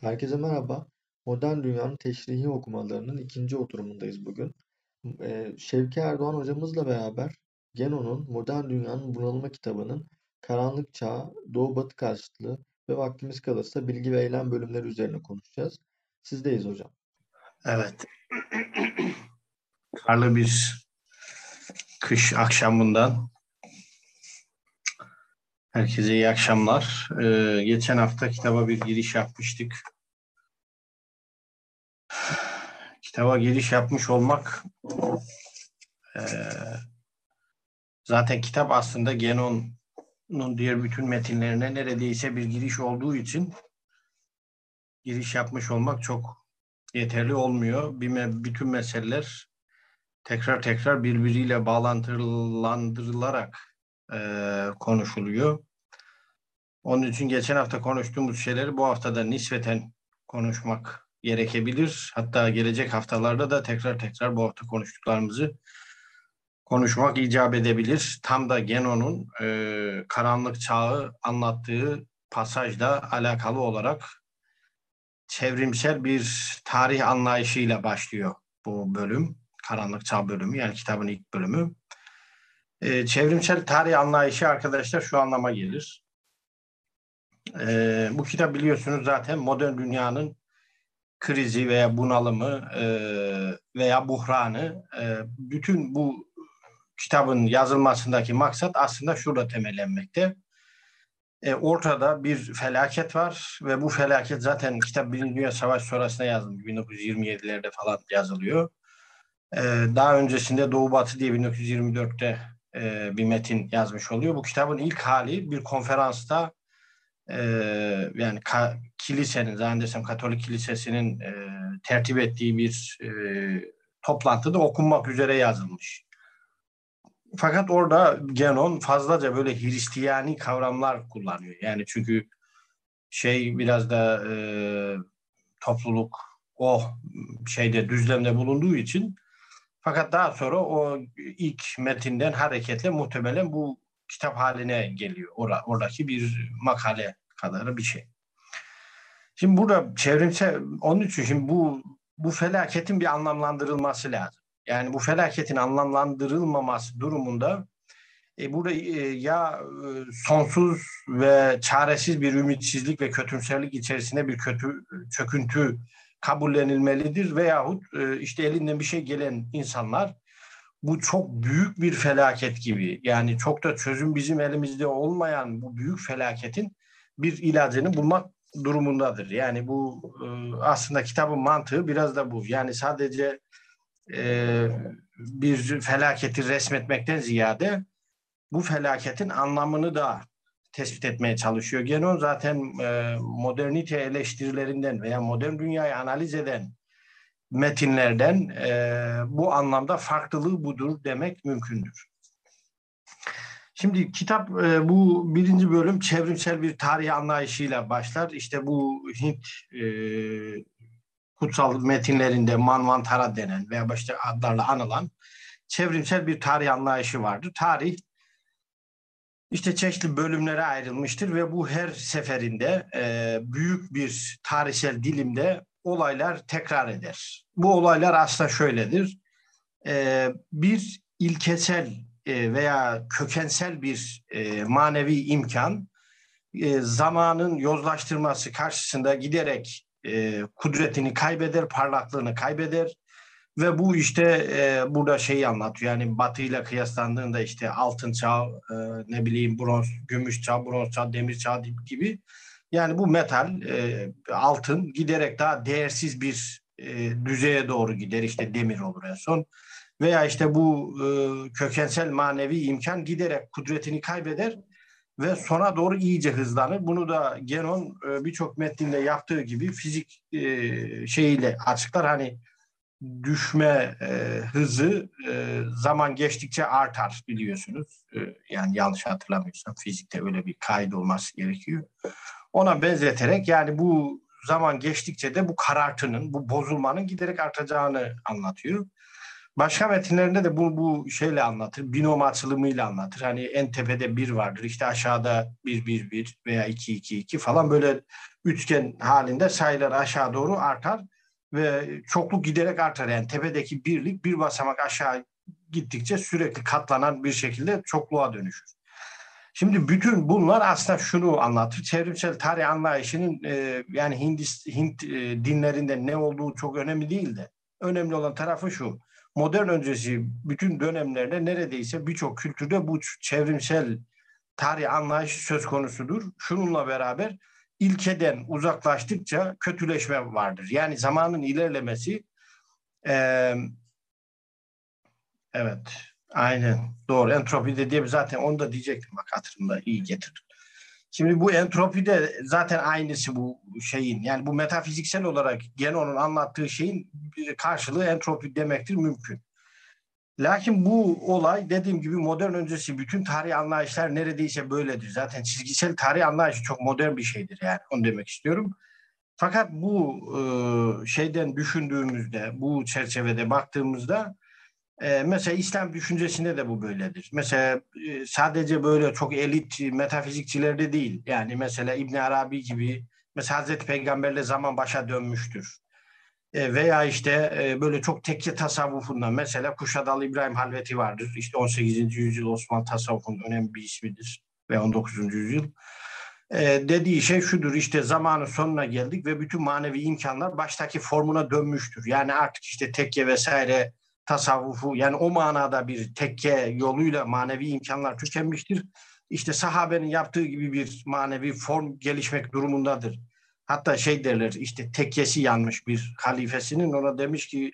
Herkese merhaba. Modern Dünya'nın Teşrihi okumalarının ikinci oturumundayız bugün. Ee, Şevki Erdoğan hocamızla beraber Genon'un Modern Dünya'nın Bunalımı kitabının Karanlık Çağ, Doğu Batı karşıtlığı ve vaktimiz kalırsa bilgi ve eylem bölümleri üzerine konuşacağız. Sizdeyiz hocam. Evet. Karlı bir kış akşamından herkese iyi akşamlar. Ee, geçen hafta kitaba bir giriş yapmıştık. Kitaba giriş yapmış olmak e, zaten kitap aslında Genon'un diğer bütün metinlerine neredeyse bir giriş olduğu için giriş yapmış olmak çok yeterli olmuyor. Bir, bütün meseleler tekrar tekrar birbiriyle bağlantılandırılarak e, konuşuluyor. Onun için geçen hafta konuştuğumuz şeyleri bu haftada nispeten konuşmak gerekebilir. Hatta gelecek haftalarda da tekrar tekrar bu hafta konuştuklarımızı konuşmak icap edebilir. Tam da Genon'un e, karanlık çağı anlattığı pasajla alakalı olarak çevrimsel bir tarih anlayışıyla başlıyor bu bölüm. Karanlık Çağ bölümü yani kitabın ilk bölümü. E, çevrimsel tarih anlayışı arkadaşlar şu anlama gelir. E, bu kitap biliyorsunuz zaten modern dünyanın krizi veya bunalımı e, veya buhranı e, bütün bu kitabın yazılmasındaki maksat aslında şurada temellenmekte. E, ortada bir felaket var ve bu felaket zaten kitap Birinci Dünya Savaşı sonrasında yazılmış. 1927'lerde falan yazılıyor. E, daha öncesinde Doğu Batı diye 1924'te e, bir metin yazmış oluyor. Bu kitabın ilk hali bir konferansta e, yani ka, kilisenin, zannedersem Katolik Kilisesi'nin e, tertip ettiği bir e, toplantıda okunmak üzere yazılmış. Fakat orada Genon fazlaca böyle Hristiyani kavramlar kullanıyor. Yani çünkü şey biraz da e, topluluk o şeyde düzlemde bulunduğu için fakat daha sonra o ilk metinden hareketle muhtemelen bu kitap haline geliyor. Or oradaki bir makale kadarı bir şey. Şimdi burada çevrimsel onun için şimdi bu bu felaketin bir anlamlandırılması lazım. Yani bu felaketin anlamlandırılmaması durumunda e, burada e, ya e, sonsuz ve çaresiz bir ümitsizlik ve kötümserlik içerisinde bir kötü çöküntü kabullenilmelidir veyahut e, işte elinden bir şey gelen insanlar bu çok büyük bir felaket gibi yani çok da çözüm bizim elimizde olmayan bu büyük felaketin bir ilacını bulmak durumundadır. Yani bu e, aslında kitabın mantığı biraz da bu. Yani sadece e, bir felaketi resmetmekten ziyade bu felaketin anlamını da tespit etmeye çalışıyor. Genon zaten e, modernite eleştirilerinden veya modern dünyayı analiz eden metinlerden e, bu anlamda farklılığı budur demek mümkündür. Şimdi kitap e, bu birinci bölüm çevrimsel bir tarih anlayışıyla başlar. İşte bu Hint e, kutsal metinlerinde Manvantara denen veya başka adlarla anılan çevrimsel bir tarih anlayışı vardır. Tarih işte çeşitli bölümlere ayrılmıştır ve bu her seferinde e, büyük bir tarihsel dilimde olaylar tekrar eder. Bu olaylar aslında şöyledir. E, bir ilkesel e, veya kökensel bir e, manevi imkan e, zamanın yozlaştırması karşısında giderek kudretini kaybeder, parlaklığını kaybeder ve bu işte e, burada şeyi anlatıyor. Yani Batı ile kıyaslandığında işte altın çağ, e, ne bileyim bronz, gümüş çağ, bronz çağ, demir çağ gibi. Yani bu metal, e, altın giderek daha değersiz bir e, düzeye doğru gider. İşte demir olur en son. Veya işte bu e, kökensel manevi imkan giderek kudretini kaybeder ve sona doğru iyice hızlanır. Bunu da Genon e, birçok metninde yaptığı gibi fizik e, şeyiyle açıklar. Hani düşme e, hızı e, zaman geçtikçe artar biliyorsunuz. E, yani yanlış hatırlamıyorsam fizikte öyle bir kaydı olması gerekiyor. Ona benzeterek yani bu zaman geçtikçe de bu karartının, bu bozulmanın giderek artacağını anlatıyor. Başka metinlerinde de bu, bu şeyle anlatır. Binom açılımıyla anlatır. Hani en tepede bir vardır. işte aşağıda bir, bir, bir veya iki, iki, iki falan böyle üçgen halinde sayılar aşağı doğru artar ve çokluk giderek artar. Yani tepedeki birlik bir basamak aşağı gittikçe sürekli katlanan bir şekilde çokluğa dönüşür. Şimdi bütün bunlar aslında şunu anlatır. Çevrimsel tarih anlayışının e, yani Hindist, Hint e, dinlerinde ne olduğu çok önemli değil de önemli olan tarafı şu. Modern öncesi bütün dönemlerde neredeyse birçok kültürde bu çevrimsel tarih anlayışı söz konusudur. Şununla beraber ilkeden uzaklaştıkça kötüleşme vardır. Yani zamanın ilerlemesi e, evet aynen doğru entropi dediğim zaten onu da diyecektim bak hatırımda iyi getirdin. Şimdi bu entropi de zaten aynısı bu şeyin. Yani bu metafiziksel olarak Genon'un anlattığı şeyin karşılığı entropi demektir mümkün. Lakin bu olay dediğim gibi modern öncesi bütün tarih anlayışlar neredeyse böyledir. Zaten çizgisel tarih anlayışı çok modern bir şeydir yani onu demek istiyorum. Fakat bu e, şeyden düşündüğümüzde, bu çerçevede baktığımızda e, mesela İslam düşüncesinde de bu böyledir. Mesela e, sadece böyle çok elit metafizikçilerde değil. Yani mesela İbn Arabi gibi mesela Hazreti Peygamberle zaman başa dönmüştür. E, veya işte e, böyle çok tekke tasavvufundan mesela Kuşadalı İbrahim Halveti vardır. İşte 18. yüzyıl Osmanlı tasavvufunun önemli bir ismidir ve 19. yüzyıl. E, dediği şey şudur işte zamanın sonuna geldik ve bütün manevi imkanlar baştaki formuna dönmüştür. Yani artık işte tekke vesaire tasavvufu yani o manada bir tekke yoluyla manevi imkanlar tükenmiştir. İşte sahabenin yaptığı gibi bir manevi form gelişmek durumundadır. Hatta şey derler işte tekkesi yanmış bir halifesinin ona demiş ki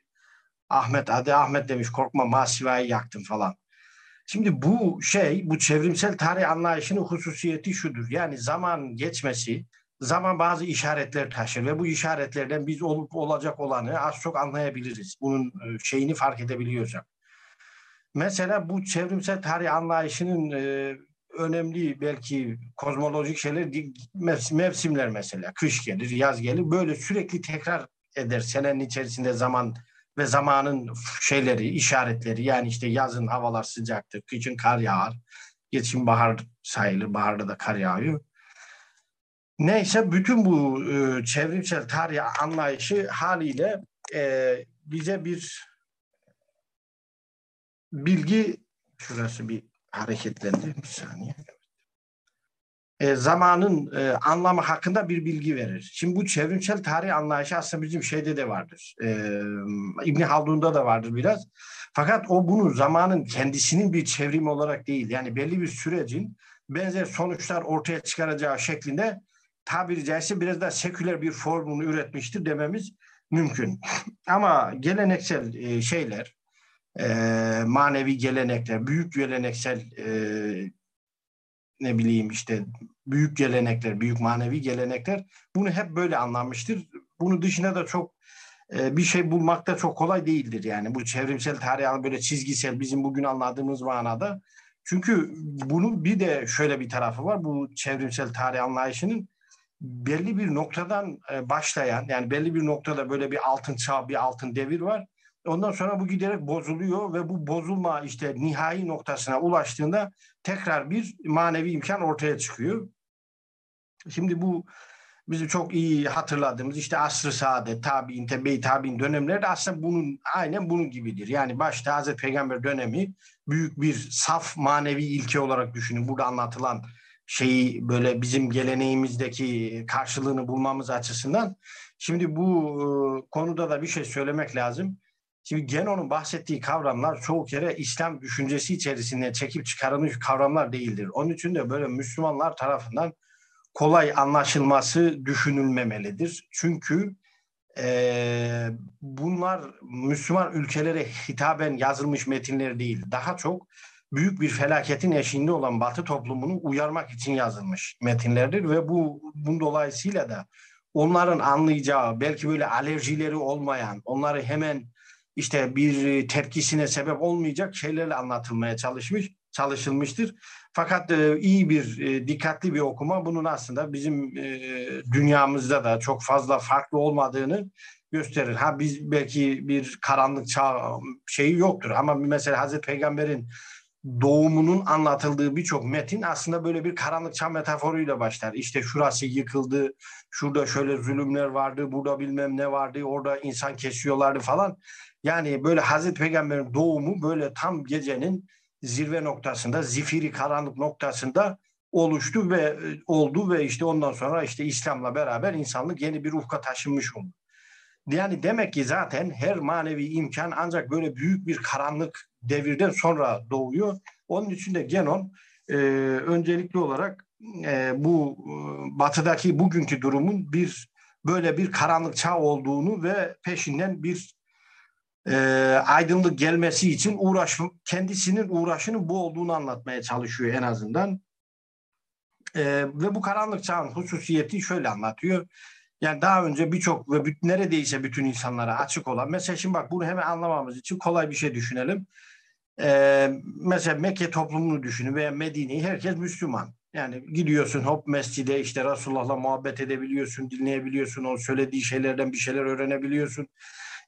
Ahmet hadi Ahmet demiş korkma masivayı yaktın falan. Şimdi bu şey bu çevrimsel tarih anlayışının hususiyeti şudur. Yani zaman geçmesi zaman bazı işaretler taşır ve bu işaretlerden biz olup olacak olanı az çok anlayabiliriz. Bunun e, şeyini fark edebiliyorsak. Mesela bu çevrimsel tarih anlayışının e, önemli belki kozmolojik şeyler mevsimler mesela. Kış gelir, yaz gelir. Böyle sürekli tekrar eder senenin içerisinde zaman ve zamanın şeyleri, işaretleri. Yani işte yazın havalar sıcaktır, kışın kar yağar. Geçim bahar sayılır, baharda da kar yağıyor. Neyse bütün bu e, çevrimsel tarih anlayışı haliyle e, bize bir bilgi şurası bir hareketlendi bir saniye. E, zamanın e, anlamı hakkında bir bilgi verir. Şimdi bu çevrimsel tarih anlayışı aslında bizim şeyde de vardır. E, İbn Haldun'da da vardır biraz. Fakat o bunu zamanın kendisinin bir çevrimi olarak değil. Yani belli bir sürecin benzer sonuçlar ortaya çıkaracağı şeklinde tabiri caizse biraz da seküler bir formunu üretmiştir dememiz mümkün. Ama geleneksel e, şeyler, e, manevi gelenekler, büyük geleneksel e, ne bileyim işte büyük gelenekler, büyük manevi gelenekler bunu hep böyle anlamıştır. Bunu dışına da çok e, bir şey bulmak da çok kolay değildir yani. Bu çevrimsel tarih böyle çizgisel bizim bugün anladığımız manada. Çünkü bunun bir de şöyle bir tarafı var. Bu çevrimsel tarih anlayışının belli bir noktadan e, başlayan yani belli bir noktada böyle bir altın çağ, bir altın devir var. Ondan sonra bu giderek bozuluyor ve bu bozulma işte nihai noktasına ulaştığında tekrar bir manevi imkan ortaya çıkıyor. Şimdi bu bizim çok iyi hatırladığımız işte asr-ı saadet, tabi'in, tebe-i tabi'in dönemleri aslında bunun aynen bunun gibidir. Yani başta Hazreti Peygamber dönemi büyük bir saf manevi ilke olarak düşünün. Burada anlatılan şeyi böyle bizim geleneğimizdeki karşılığını bulmamız açısından. Şimdi bu e, konuda da bir şey söylemek lazım. Şimdi Genon'un bahsettiği kavramlar çoğu kere İslam düşüncesi içerisinde çekip çıkarılmış kavramlar değildir. Onun için de böyle Müslümanlar tarafından kolay anlaşılması düşünülmemelidir. Çünkü e, bunlar Müslüman ülkelere hitaben yazılmış metinler değil. Daha çok büyük bir felaketin eşiğinde olan Batı toplumunu uyarmak için yazılmış metinlerdir ve bu bunun dolayısıyla da onların anlayacağı belki böyle alerjileri olmayan, onları hemen işte bir tepkisine sebep olmayacak şeylerle anlatılmaya çalışmış. çalışılmıştır. Fakat e, iyi bir, e, dikkatli bir okuma bunun aslında bizim e, dünyamızda da çok fazla farklı olmadığını gösterir. Ha biz belki bir karanlık çağ şeyi yoktur ama mesela Hazreti Peygamber'in doğumunun anlatıldığı birçok metin aslında böyle bir karanlık çağ metaforuyla başlar. İşte şurası yıkıldı, şurada şöyle zulümler vardı, burada bilmem ne vardı, orada insan kesiyorlardı falan. Yani böyle Hazreti Peygamber'in doğumu böyle tam gecenin zirve noktasında, zifiri karanlık noktasında oluştu ve oldu ve işte ondan sonra işte İslam'la beraber insanlık yeni bir ufka taşınmış oldu. Yani demek ki zaten her manevi imkan ancak böyle büyük bir karanlık devirden sonra doğuyor. Onun için de Genon e, öncelikli olarak e, bu e, batıdaki bugünkü durumun bir böyle bir karanlık çağ olduğunu ve peşinden bir e, aydınlık gelmesi için uğraş kendisinin uğraşının bu olduğunu anlatmaya çalışıyor en azından. E, ve bu karanlık çağın hususiyeti şöyle anlatıyor. Yani daha önce birçok ve neredeyse bütün insanlara açık olan. Mesela şimdi bak bunu hemen anlamamız için kolay bir şey düşünelim. Ee, mesela Mekke toplumunu düşünün veya Medine'yi herkes Müslüman. Yani gidiyorsun hop mescide işte Resulullah'la muhabbet edebiliyorsun, dinleyebiliyorsun, o söylediği şeylerden bir şeyler öğrenebiliyorsun.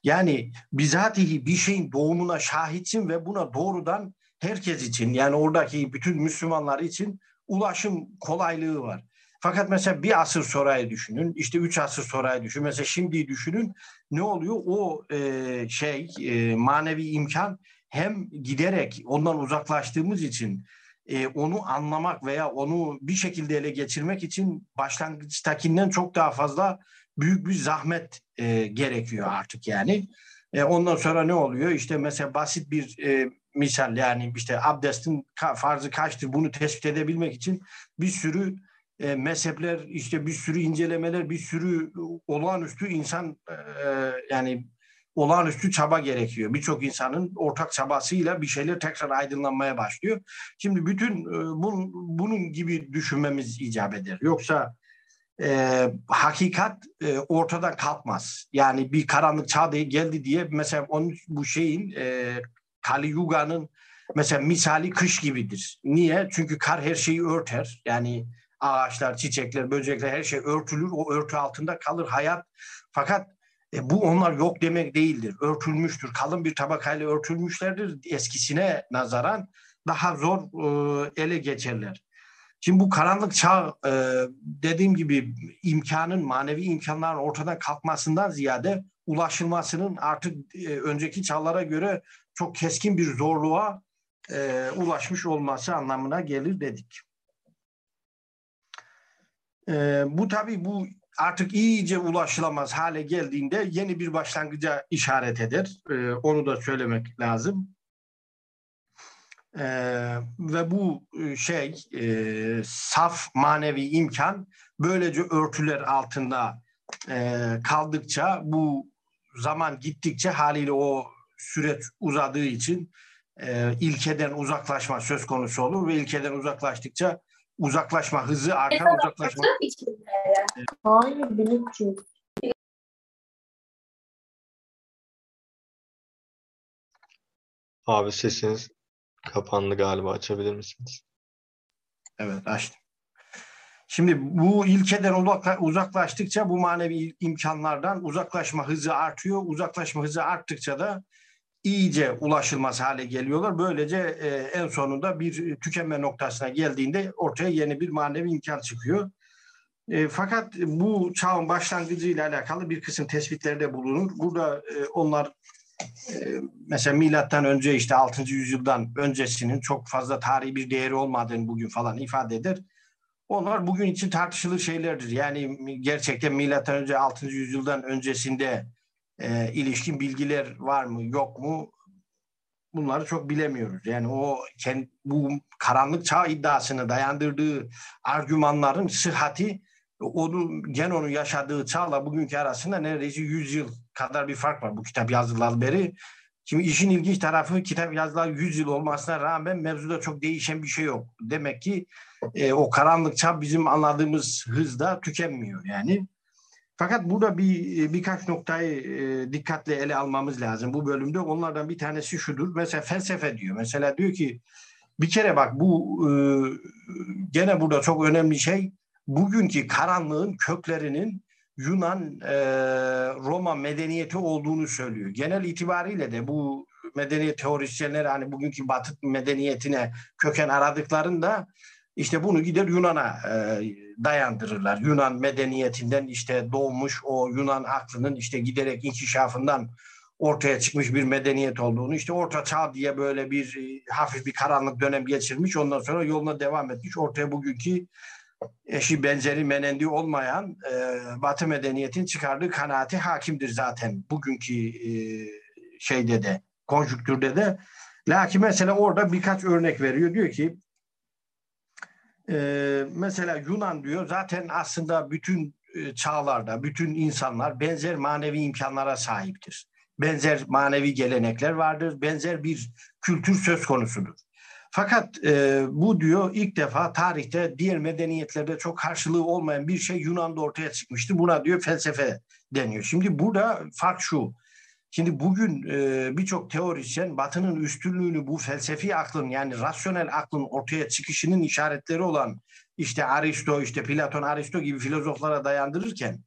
Yani bizatihi bir şeyin doğumuna şahitsin ve buna doğrudan herkes için yani oradaki bütün Müslümanlar için ulaşım kolaylığı var. Fakat mesela bir asır sonrayı düşünün, işte üç asır sonrayı düşünün. Mesela şimdi düşünün ne oluyor? O e, şey e, manevi imkan hem giderek ondan uzaklaştığımız için e, onu anlamak veya onu bir şekilde ele geçirmek için başlangıçtakinden çok daha fazla büyük bir zahmet e, gerekiyor artık yani. E, ondan sonra ne oluyor? İşte mesela basit bir e, misal yani işte abdestin farzı kaçtır bunu tespit edebilmek için bir sürü e, mezhepler işte bir sürü incelemeler bir sürü olağanüstü insan e, yani olağanüstü çaba gerekiyor. Birçok insanın ortak çabasıyla bir şeyler tekrar aydınlanmaya başlıyor. Şimdi bütün e, bun, bunun gibi düşünmemiz icap eder. Yoksa e, hakikat e, ortadan kalkmaz. Yani bir karanlık çağ geldi diye mesela onun bu şeyin e, Kali Yuga'nın mesela misali kış gibidir. Niye? Çünkü kar her şeyi örter. Yani ağaçlar, çiçekler, böcekler her şey örtülür. O örtü altında kalır hayat. Fakat e, bu onlar yok demek değildir. Örtülmüştür. Kalın bir tabakayla örtülmüşlerdir. Eskisine nazaran daha zor e, ele geçerler. Şimdi bu karanlık çağ e, dediğim gibi imkanın, manevi imkanların ortadan kalkmasından ziyade ulaşılmasının artık e, önceki çağlara göre çok keskin bir zorluğa e, ulaşmış olması anlamına gelir dedik. E, bu tabii bu artık iyice ulaşılamaz hale geldiğinde yeni bir başlangıca işaret eder. E, onu da söylemek lazım. E, ve bu e, şey e, saf manevi imkan böylece örtüler altında e, kaldıkça bu zaman gittikçe haliyle o süreç uzadığı için e, ilkeden uzaklaşma söz konusu olur ve ilkeden uzaklaştıkça uzaklaşma hızı artar, uzaklaşma... Hayır, 1300. Abi sesiniz kapandı galiba. Açabilir misiniz? Evet açtım. Şimdi bu ilkeden uzaklaştıkça bu manevi imkanlardan uzaklaşma hızı artıyor. Uzaklaşma hızı arttıkça da iyice ulaşılmaz hale geliyorlar. Böylece e, en sonunda bir tükenme noktasına geldiğinde ortaya yeni bir manevi imkan çıkıyor. E, fakat bu çağın başlangıcıyla alakalı bir kısım tespitlerde bulunur. Burada e, onlar e, mesela milattan önce işte 6. yüzyıldan öncesinin çok fazla tarihi bir değeri olmadığını bugün falan ifade eder. Onlar bugün için tartışılır şeylerdir. Yani gerçekten milattan önce 6. yüzyıldan öncesinde e, ilişkin bilgiler var mı yok mu bunları çok bilemiyoruz. Yani o kendi, bu karanlık çağ iddiasını dayandırdığı argümanların sıhhati onun Genon'un yaşadığı çağla bugünkü arasında neredeyse 100 yıl kadar bir fark var bu kitap yazılalı beri. Şimdi işin ilginç tarafı kitap yazılalı 100 yıl olmasına rağmen mevzuda çok değişen bir şey yok. Demek ki e, o karanlık çağ bizim anladığımız hızda tükenmiyor yani. Fakat burada bir e, birkaç noktayı e, dikkatle ele almamız lazım bu bölümde. Onlardan bir tanesi şudur. Mesela felsefe diyor. Mesela diyor ki Bir kere bak bu e, gene burada çok önemli şey bugünkü karanlığın köklerinin Yunan Roma medeniyeti olduğunu söylüyor. Genel itibariyle de bu medeniyet teorisyenleri hani bugünkü Batı medeniyetine köken aradıklarında işte bunu gider Yunan'a e, dayandırırlar. Yunan medeniyetinden işte doğmuş o Yunan aklının işte giderek inkişafından ortaya çıkmış bir medeniyet olduğunu işte Orta Çağ diye böyle bir e, hafif bir karanlık dönem geçirmiş ondan sonra yoluna devam etmiş ortaya bugünkü eşi benzeri menendi olmayan e, Batı medeniyetin çıkardığı kanaati hakimdir zaten bugünkü e, şeyde de konjüktürde de. Lakin mesela orada birkaç örnek veriyor. Diyor ki e, mesela Yunan diyor zaten aslında bütün e, çağlarda bütün insanlar benzer manevi imkanlara sahiptir. Benzer manevi gelenekler vardır. Benzer bir kültür söz konusudur. Fakat e, bu diyor ilk defa tarihte diğer medeniyetlerde çok karşılığı olmayan bir şey Yunan'da ortaya çıkmıştı. Buna diyor felsefe deniyor. Şimdi burada fark şu. Şimdi bugün e, birçok teorisyen Batı'nın üstünlüğünü bu felsefi aklın yani rasyonel aklın ortaya çıkışının işaretleri olan işte Aristo, işte Platon, Aristo gibi filozoflara dayandırırken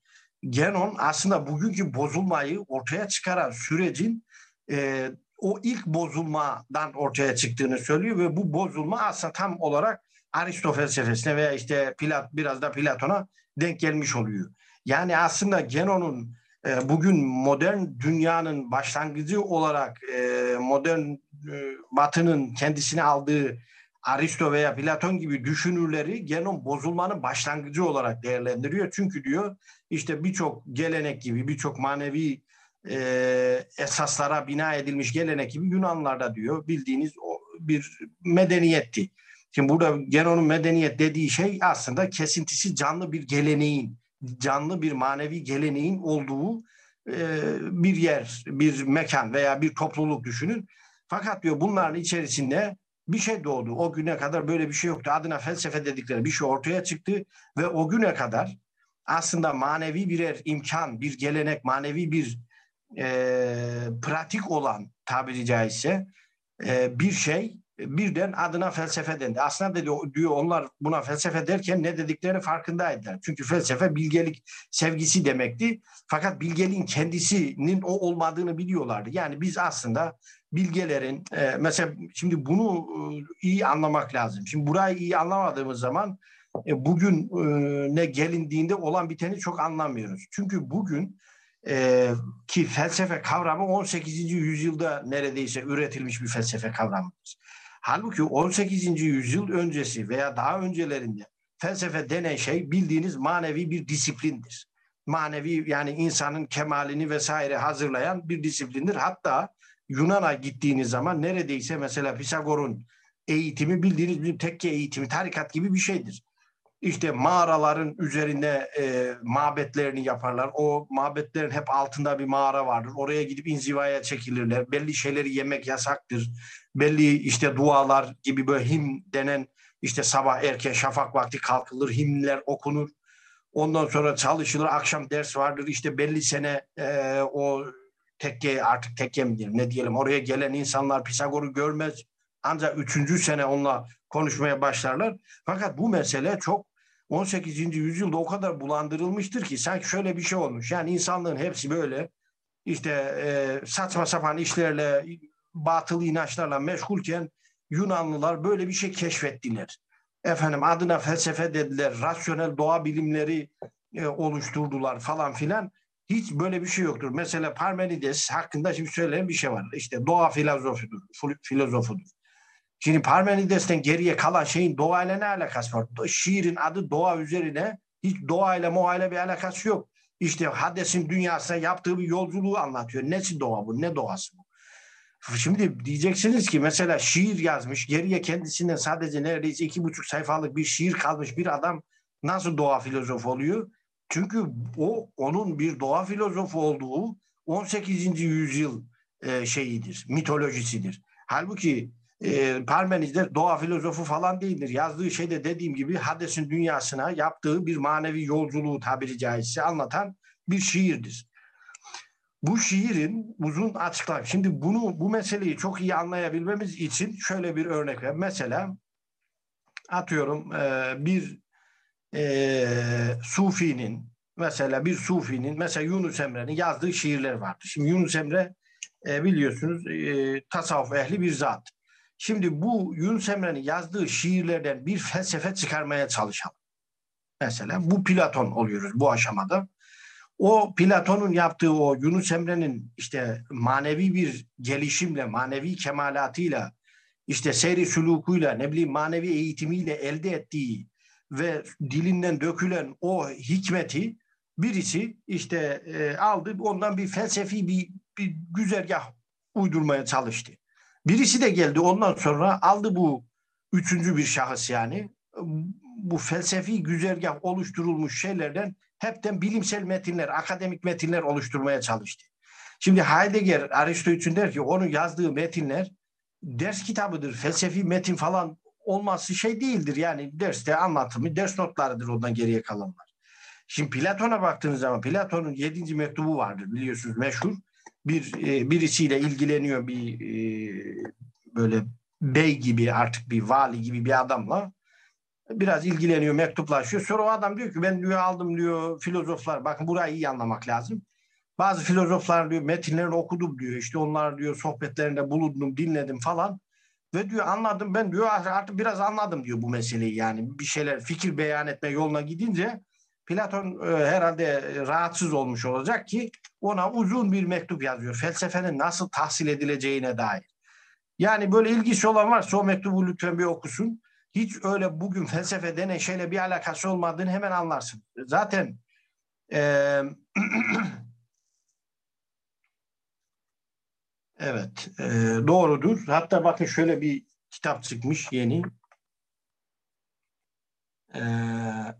Genon aslında bugünkü bozulmayı ortaya çıkaran sürecin e, o ilk bozulmadan ortaya çıktığını söylüyor ve bu bozulma aslında tam olarak Aristo felsefesine veya işte Plat, biraz da Platon'a denk gelmiş oluyor. Yani aslında Genon'un e, bugün modern dünyanın başlangıcı olarak e, modern e, batının kendisine aldığı Aristo veya Platon gibi düşünürleri genom bozulmanın başlangıcı olarak değerlendiriyor. Çünkü diyor işte birçok gelenek gibi birçok manevi e, esaslara bina edilmiş gelenek gibi Yunanlarda diyor bildiğiniz o bir medeniyetti. Şimdi burada Genon'un medeniyet dediği şey aslında kesintisi canlı bir geleneğin, canlı bir manevi geleneğin olduğu e, bir yer, bir mekan veya bir topluluk düşünün. Fakat diyor bunların içerisinde bir şey doğdu. O güne kadar böyle bir şey yoktu. Adına felsefe dedikleri bir şey ortaya çıktı ve o güne kadar aslında manevi birer imkan, bir gelenek, manevi bir e, pratik olan tabiri caizse e, bir şey birden adına felsefe dendi. Aslında dedi, diyor onlar buna felsefe derken ne dediklerini farkındaydılar. Çünkü felsefe bilgelik sevgisi demekti. Fakat bilgeliğin kendisinin o olmadığını biliyorlardı. Yani biz aslında bilgelerin e, mesela şimdi bunu e, iyi anlamak lazım. Şimdi burayı iyi anlamadığımız zaman e, bugün ne gelindiğinde olan biteni çok anlamıyoruz. Çünkü bugün ki felsefe kavramı 18. yüzyılda neredeyse üretilmiş bir felsefe kavramıdır. Halbuki 18. yüzyıl öncesi veya daha öncelerinde felsefe denen şey bildiğiniz manevi bir disiplindir. Manevi yani insanın kemalini vesaire hazırlayan bir disiplindir. Hatta Yunan'a gittiğiniz zaman neredeyse mesela Pisagor'un eğitimi bildiğiniz bir tekke eğitimi, tarikat gibi bir şeydir. İşte mağaraların üzerinde e, mabetlerini yaparlar. O mabetlerin hep altında bir mağara vardır. Oraya gidip inzivaya çekilirler. Belli şeyleri yemek yasaktır. Belli işte dualar gibi böyle him denen işte sabah erken şafak vakti kalkılır, himler okunur. Ondan sonra çalışılır, akşam ders vardır. İşte belli sene e, o tekke artık tekke mi ne diyelim oraya gelen insanlar Pisagor'u görmez. Ancak üçüncü sene onunla konuşmaya başlarlar. Fakat bu mesele çok 18. yüzyılda o kadar bulandırılmıştır ki sanki şöyle bir şey olmuş. Yani insanlığın hepsi böyle işte e, saçma sapan işlerle, batıl inançlarla meşgulken Yunanlılar böyle bir şey keşfettiler. Efendim adına felsefe dediler, rasyonel doğa bilimleri e, oluşturdular falan filan. Hiç böyle bir şey yoktur. Mesela Parmenides hakkında şimdi söylenen bir şey var. İşte doğa filozofudur, filozofudur. Şimdi Parmenides'ten geriye kalan şeyin doğayla ne alakası var? Şiirin adı doğa üzerine hiç doğayla moğayla bir alakası yok. İşte Hades'in dünyasına yaptığı bir yolculuğu anlatıyor. Nesi doğa bu? Ne doğası bu? Şimdi diyeceksiniz ki mesela şiir yazmış, geriye kendisinden sadece neredeyse iki buçuk sayfalık bir şiir kalmış bir adam nasıl doğa filozofu oluyor? Çünkü o onun bir doğa filozofu olduğu 18. yüzyıl e, şeyidir, mitolojisidir. Halbuki e, Parmenid'de doğa filozofu falan değildir. Yazdığı şey de dediğim gibi Hades'in dünyasına yaptığı bir manevi yolculuğu tabiri caizse anlatan bir şiirdir. bu şiirin uzun açıklar. Şimdi bunu bu meseleyi çok iyi anlayabilmemiz için şöyle bir örnek ver. Mesela atıyorum e, bir e, Sufi'nin mesela bir Sufi'nin mesela Yunus Emre'nin yazdığı şiirler vardı. Şimdi Yunus Emre e, biliyorsunuz e, tasavvuf ehli bir zat. Şimdi bu Yunus Emre'nin yazdığı şiirlerden bir felsefe çıkarmaya çalışalım. Mesela bu Platon oluyoruz bu aşamada. O Platon'un yaptığı o Yunus Emre'nin işte manevi bir gelişimle, manevi kemalatıyla, işte seyri sülukuyla, ne bileyim manevi eğitimiyle elde ettiği ve dilinden dökülen o hikmeti birisi işte e, aldı ondan bir felsefi bir, bir güzergah uydurmaya çalıştı. Birisi de geldi ondan sonra aldı bu üçüncü bir şahıs yani bu felsefi güzergah oluşturulmuş şeylerden hepten bilimsel metinler, akademik metinler oluşturmaya çalıştı. Şimdi Heidegger Aristo için der ki onun yazdığı metinler ders kitabıdır, felsefi metin falan olması şey değildir. Yani derste anlatımı, ders notlarıdır ondan geriye kalanlar. Şimdi Platon'a baktığınız zaman Platon'un yedinci mektubu vardır biliyorsunuz meşhur. Bir e, birisiyle ilgileniyor bir e, böyle bey gibi artık bir vali gibi bir adamla biraz ilgileniyor, mektuplaşıyor. Sonra o adam diyor ki ben diyor aldım diyor filozoflar. Bakın burayı iyi anlamak lazım. Bazı filozoflar diyor metinlerini okudum diyor. İşte onlar diyor sohbetlerinde bulundum, dinledim falan. Ve diyor anladım ben diyor artık biraz anladım diyor bu meseleyi yani bir şeyler fikir beyan etme yoluna gidince Platon e, herhalde rahatsız olmuş olacak ki ona uzun bir mektup yazıyor. Felsefenin nasıl tahsil edileceğine dair. Yani böyle ilgisi olan varsa o mektubu lütfen bir okusun. Hiç öyle bugün felsefe denen şeyle bir alakası olmadığını hemen anlarsın. Zaten e, evet e, doğrudur. Hatta bakın şöyle bir kitap çıkmış yeni. Eee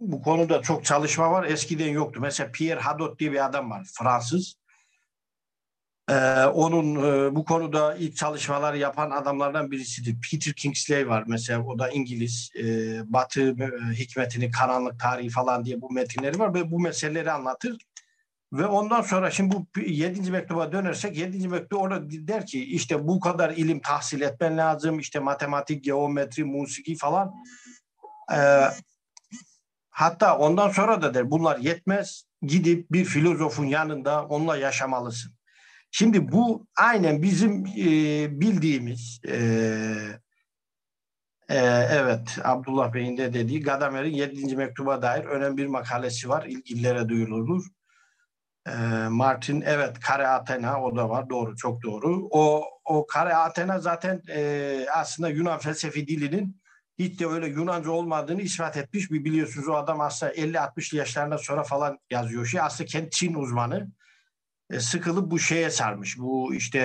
bu konuda çok çalışma var. Eskiden yoktu. Mesela Pierre Hadot diye bir adam var. Fransız. Ee, onun e, bu konuda ilk çalışmalar yapan adamlardan birisidir. Peter Kingsley var mesela. O da İngiliz. E, Batı e, hikmetini, karanlık tarihi falan diye bu metinleri var ve bu meseleleri anlatır. Ve ondan sonra şimdi bu yedinci mektuba dönersek yedinci mektup orada der ki işte bu kadar ilim tahsil etmen lazım. işte matematik, geometri, musiki falan. Ee, Hatta ondan sonra da der bunlar yetmez gidip bir filozofun yanında onunla yaşamalısın. Şimdi bu aynen bizim e, bildiğimiz e, e, evet Abdullah Bey'in de dediği Gadamer'in 7. mektuba dair önemli bir makalesi var. İlgililere duyurulur. E, Martin evet Kare Athena o da var doğru çok doğru. O o Kare Athena zaten e, aslında Yunan felsefi dilinin hiç de öyle Yunanca olmadığını ispat etmiş. Bir biliyorsunuz o adam aslında 50-60 yaşlarından sonra falan yazıyor şey. Aslında kendi Çin uzmanı. E, sıkılıp bu şeye sarmış. Bu işte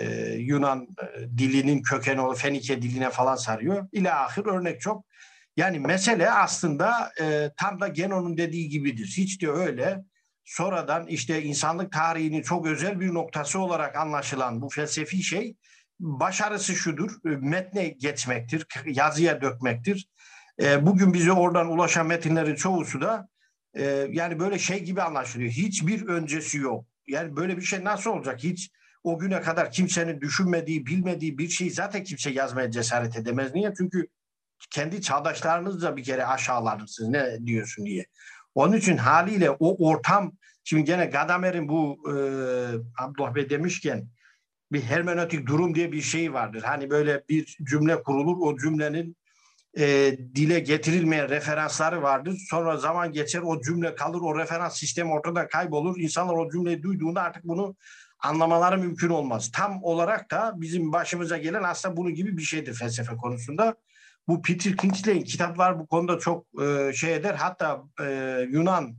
e, Yunan e, dilinin kökeni o Fenike diline falan sarıyor. İle ahir örnek çok. Yani mesele aslında e, tam da Genon'un dediği gibidir. Hiç de öyle sonradan işte insanlık tarihinin çok özel bir noktası olarak anlaşılan bu felsefi şey başarısı şudur, e, metne geçmektir, yazıya dökmektir. E, bugün bize oradan ulaşan metinlerin çoğusu da e, yani böyle şey gibi anlaşılıyor. Hiçbir öncesi yok. Yani böyle bir şey nasıl olacak? Hiç o güne kadar kimsenin düşünmediği, bilmediği bir şeyi zaten kimse yazmaya cesaret edemez. Niye? Çünkü kendi çağdaşlarınız da bir kere aşağılanırsınız ne diyorsun diye. Onun için haliyle o ortam, şimdi gene Gadamer'in bu e, Abdullah Bey demişken bir hermenötik durum diye bir şey vardır. Hani böyle bir cümle kurulur, o cümlenin e, dile getirilmeyen referansları vardır. Sonra zaman geçer, o cümle kalır, o referans sistemi ortada kaybolur. İnsanlar o cümleyi duyduğunda artık bunu anlamaları mümkün olmaz. Tam olarak da bizim başımıza gelen aslında bunun gibi bir şeydir felsefe konusunda. Bu Peter Kingsley'in kitaplar bu konuda çok e, şey eder. Hatta e, Yunan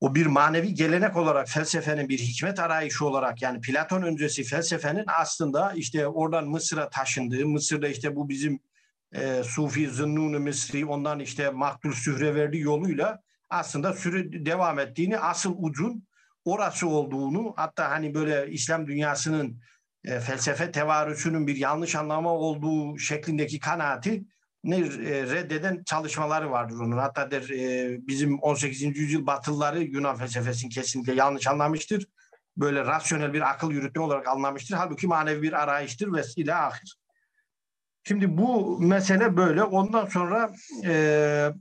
o bir manevi gelenek olarak felsefenin bir hikmet arayışı olarak yani Platon öncesi felsefenin aslında işte oradan Mısır'a taşındığı, Mısır'da işte bu bizim e, Sufi Zınnun-u Mısri ondan işte Maktul Sühre verdiği yoluyla aslında süre devam ettiğini, asıl ucun orası olduğunu hatta hani böyle İslam dünyasının e, felsefe tevarüsünün bir yanlış anlama olduğu şeklindeki kanaati reddeden çalışmaları vardır onun. Hatta der, e, bizim 18. yüzyıl Batılıları Yunan felsefesini kesinlikle yanlış anlamıştır. Böyle rasyonel bir akıl yürütme olarak anlamıştır. Halbuki manevi bir arayıştır ve ile ahir. Şimdi bu mesele böyle. Ondan sonra e,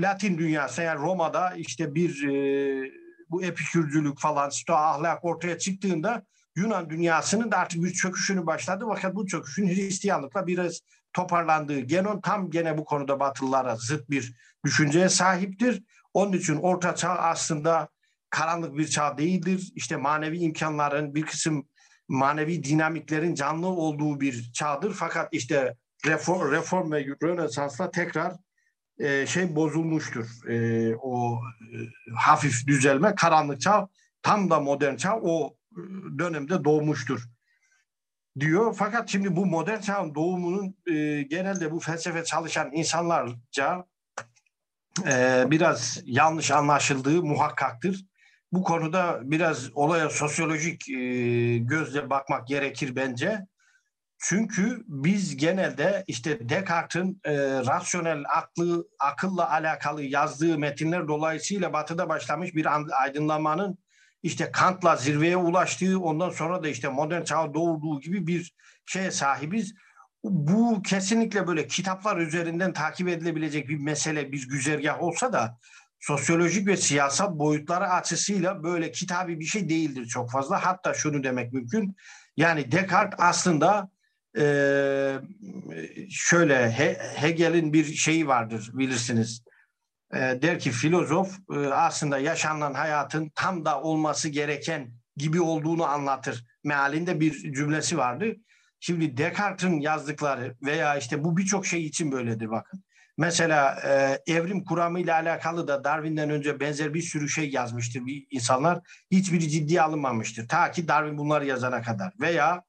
Latin dünyası yani Roma'da işte bir e, bu epikürcülük falan, stoa ahlak ortaya çıktığında Yunan dünyasının da artık bir çöküşünü başladı. Fakat bu çöküşün Hristiyanlıkla biraz toparlandığı. Genon tam gene bu konuda Batılılara zıt bir düşünceye sahiptir. Onun için Orta Çağ aslında karanlık bir çağ değildir. İşte manevi imkanların bir kısım manevi dinamiklerin canlı olduğu bir çağdır. Fakat işte reform, reform ve Rönesans'la tekrar e, şey bozulmuştur. E, o e, hafif düzelme karanlık çağ tam da modern çağ o dönemde doğmuştur diyor. Fakat şimdi bu modern çağın doğumunun e, genelde bu felsefe çalışan insanlarca e, biraz yanlış anlaşıldığı muhakkaktır. Bu konuda biraz olaya sosyolojik e, gözle bakmak gerekir bence. Çünkü biz genelde işte Descartes'in e, rasyonel aklı akılla alakalı yazdığı metinler dolayısıyla Batı'da başlamış bir aydınlanmanın işte Kant'la zirveye ulaştığı ondan sonra da işte modern çağ doğduğu gibi bir şeye sahibiz. Bu kesinlikle böyle kitaplar üzerinden takip edilebilecek bir mesele, bir güzergah olsa da sosyolojik ve siyasal boyutları açısıyla böyle kitabi bir şey değildir çok fazla. Hatta şunu demek mümkün. Yani Descartes aslında e, şöyle Hegel'in bir şeyi vardır bilirsiniz. E, der ki filozof e, aslında yaşanan hayatın tam da olması gereken gibi olduğunu anlatır. Mealinde bir cümlesi vardı. Şimdi Descartes'in yazdıkları veya işte bu birçok şey için böyledir bakın. Mesela e, evrim kuramı ile alakalı da Darwin'den önce benzer bir sürü şey yazmıştır bir insanlar. Hiçbiri ciddiye alınmamıştır. Ta ki Darwin bunları yazana kadar. Veya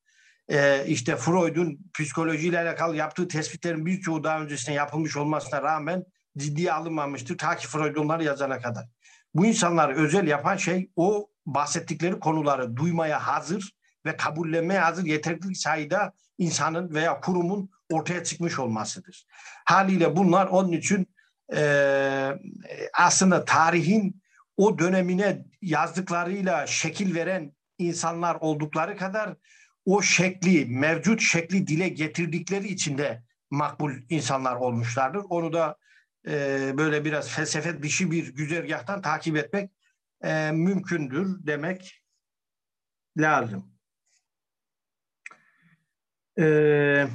e, işte Freud'un psikolojiyle alakalı yaptığı tespitlerin birçoğu daha öncesinde yapılmış olmasına rağmen ciddiye alınmamıştır. Ta ki Freud onları yazana kadar. Bu insanlar özel yapan şey o bahsettikleri konuları duymaya hazır ve kabullenmeye hazır yeterli sayıda insanın veya kurumun ortaya çıkmış olmasıdır. Haliyle bunlar onun için e, aslında tarihin o dönemine yazdıklarıyla şekil veren insanlar oldukları kadar o şekli, mevcut şekli dile getirdikleri için de makbul insanlar olmuşlardır. Onu da e, böyle biraz felsefe dışı bir güzergahtan takip etmek e, mümkündür demek lazım. Ee,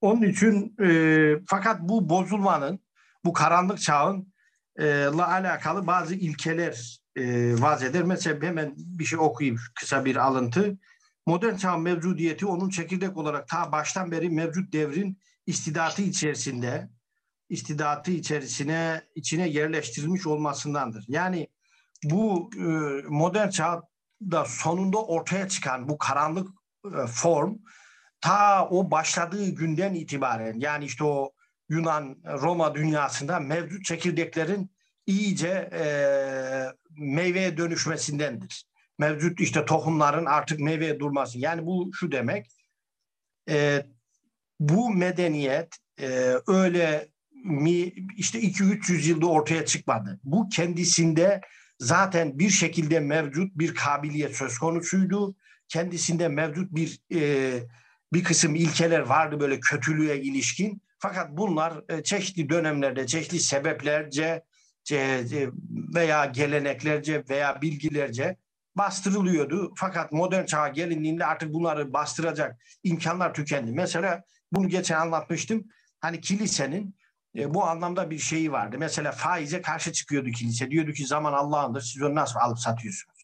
onun için e, fakat bu bozulmanın, bu karanlık çağın e, la alakalı bazı ilkeler e, vaz eder. Mesela hemen bir şey okuyayım kısa bir alıntı. Modern çağın mevcudiyeti onun çekirdek olarak ta baştan beri mevcut devrin istidatı içerisinde istidatı içerisine içine yerleştirilmiş olmasındandır. Yani bu e, modern çağda sonunda ortaya çıkan bu karanlık e, form ta o başladığı günden itibaren yani işte o Yunan Roma dünyasında mevcut çekirdeklerin iyice e, meyveye dönüşmesindendir. Mevcut işte tohumların artık meyveye durması. Yani bu şu demek e, bu medeniyet e, öyle mi işte 2-300 yılda ortaya çıkmadı. Bu kendisinde zaten bir şekilde mevcut bir kabiliyet söz konusuydu. Kendisinde mevcut bir e, bir kısım ilkeler vardı böyle kötülüğe ilişkin. Fakat bunlar e, çeşitli dönemlerde, çeşitli sebeplerce veya geleneklerce veya bilgilerce bastırılıyordu. Fakat modern çağa gelindiğinde artık bunları bastıracak imkanlar tükendi. Mesela bunu geçen anlatmıştım. Hani kilisenin e, bu anlamda bir şeyi vardı. Mesela faize karşı çıkıyordu kilise. Diyordu ki zaman Allah'ındır siz onu nasıl alıp satıyorsunuz?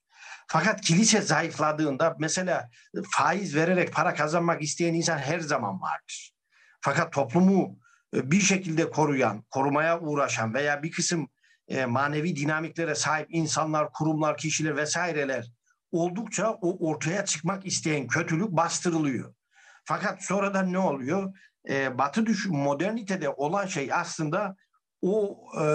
Fakat kilise zayıfladığında mesela faiz vererek para kazanmak isteyen insan her zaman vardır. Fakat toplumu e, bir şekilde koruyan, korumaya uğraşan veya bir kısım e, manevi dinamiklere sahip insanlar, kurumlar, kişiler vesaireler oldukça o ortaya çıkmak isteyen kötülük bastırılıyor. Fakat sonradan ne oluyor? E, batı düş modernitede olan şey aslında o e,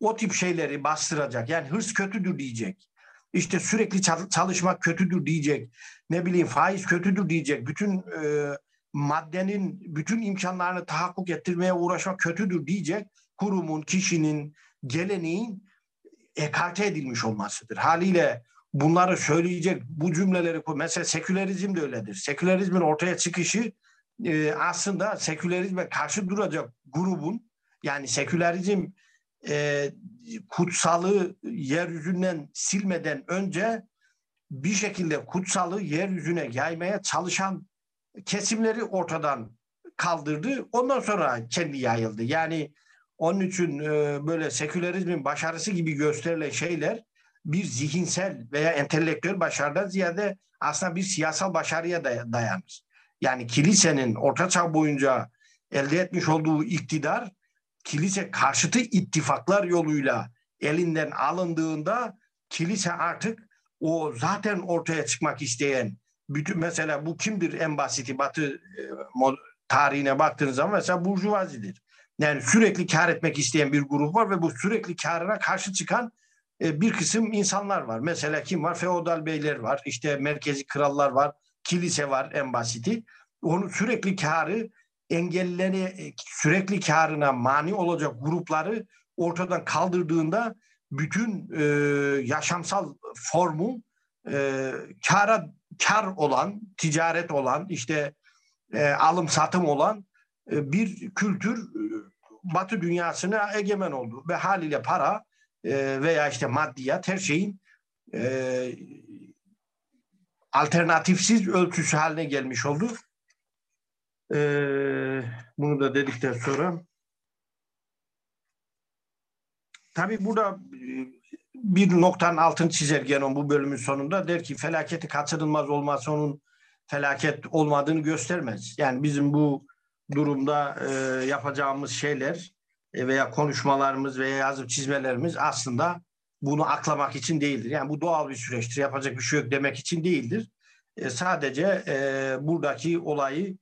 o tip şeyleri bastıracak. Yani hırs kötüdür diyecek. İşte sürekli çalışmak kötüdür diyecek. Ne bileyim faiz kötüdür diyecek. Bütün e, maddenin bütün imkanlarını tahakkuk ettirmeye uğraşmak kötüdür diyecek kurumun, kişinin, geleneğin ekarte edilmiş olmasıdır. Haliyle bunları söyleyecek bu cümleleri mesela sekülerizm de öyledir. Sekülerizmin ortaya çıkışı e, aslında sekülerizme karşı duracak grubun yani sekülerizm e, kutsalı yeryüzünden silmeden önce bir şekilde kutsalı yeryüzüne yaymaya çalışan kesimleri ortadan kaldırdı. Ondan sonra kendi yayıldı. Yani onun için e, böyle sekülerizmin başarısı gibi gösterilen şeyler bir zihinsel veya entelektüel başarıdan ziyade aslında bir siyasal başarıya dayanır. Yani kilisenin orta çağ boyunca elde etmiş olduğu iktidar kilise karşıtı ittifaklar yoluyla elinden alındığında kilise artık o zaten ortaya çıkmak isteyen bütün mesela bu kimdir en basiti Batı e, tarihine baktığınız zaman mesela burjuvazidir. Yani sürekli kar etmek isteyen bir grup var ve bu sürekli karına karşı çıkan bir kısım insanlar var. Mesela kim var? Feodal beyler var. İşte merkezi krallar var. Kilise var en basiti. Onu sürekli karı engelleri e, sürekli karına mani olacak grupları ortadan kaldırdığında bütün e, yaşamsal formu e, kara kar olan, ticaret olan, işte e, alım satım olan e, bir kültür e, Batı dünyasına egemen oldu ve haliyle para e, veya işte maddiyat her şeyin e, alternatifsiz ölçüsü haline gelmiş oldu. E, bunu da dedikten sonra tabii burada e, bir noktanın altını çizer Genon bu bölümün sonunda der ki felaketi kaçınılmaz olması onun felaket olmadığını göstermez. Yani bizim bu durumda e, yapacağımız şeyler veya konuşmalarımız veya yazıp çizmelerimiz aslında bunu aklamak için değildir. Yani bu doğal bir süreçtir. Yapacak bir şey yok demek için değildir. E, sadece e, buradaki olayı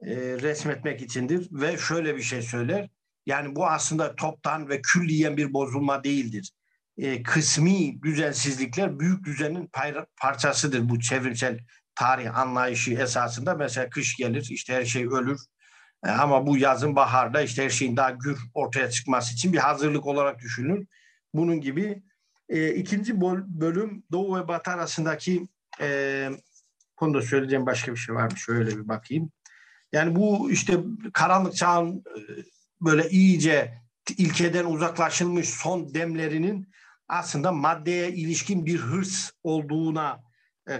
e, resmetmek içindir ve şöyle bir şey söyler. Yani bu aslında toptan ve külliyen bir bozulma değildir e, kısmi düzensizlikler büyük düzenin parçasıdır bu çevrimsel tarih anlayışı esasında. Mesela kış gelir işte her şey ölür e, ama bu yazın baharda işte her şeyin daha gür ortaya çıkması için bir hazırlık olarak düşünülür. Bunun gibi e, ikinci bölüm Doğu ve Batı arasındaki e, konuda söyleyeceğim başka bir şey var mı? Şöyle bir bakayım. Yani bu işte karanlık çağın e, böyle iyice ilkeden uzaklaşılmış son demlerinin aslında maddeye ilişkin bir hırs olduğuna e,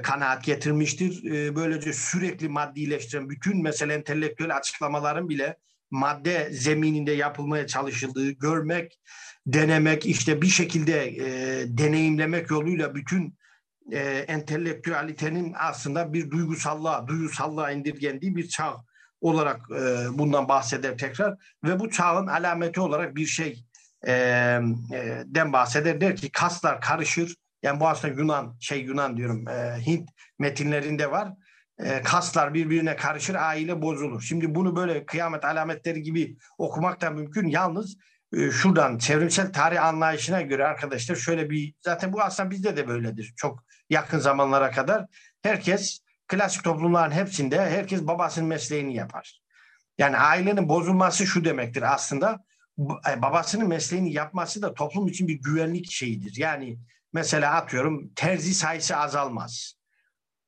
kanaat getirmiştir. E, böylece sürekli maddileştiren bütün mesela entelektüel açıklamaların bile madde zemininde yapılmaya çalışıldığı görmek, denemek, işte bir şekilde e, deneyimlemek yoluyla bütün e, entelektüalitenin aslında bir duygusallığa, duygusallığa indirgendiği bir çağ olarak e, bundan bahseder tekrar ve bu çağın alameti olarak bir şey e, den bahseder. Der ki kaslar karışır. Yani bu aslında Yunan, şey Yunan diyorum, e, Hint metinlerinde var. E, kaslar birbirine karışır, aile bozulur. Şimdi bunu böyle kıyamet alametleri gibi okumak da mümkün. Yalnız e, şuradan çevrimsel tarih anlayışına göre arkadaşlar şöyle bir, zaten bu aslında bizde de böyledir. Çok yakın zamanlara kadar herkes klasik toplumların hepsinde herkes babasının mesleğini yapar. Yani ailenin bozulması şu demektir aslında e, babasının mesleğini yapması da toplum için bir güvenlik şeyidir. Yani mesela atıyorum terzi sayısı azalmaz.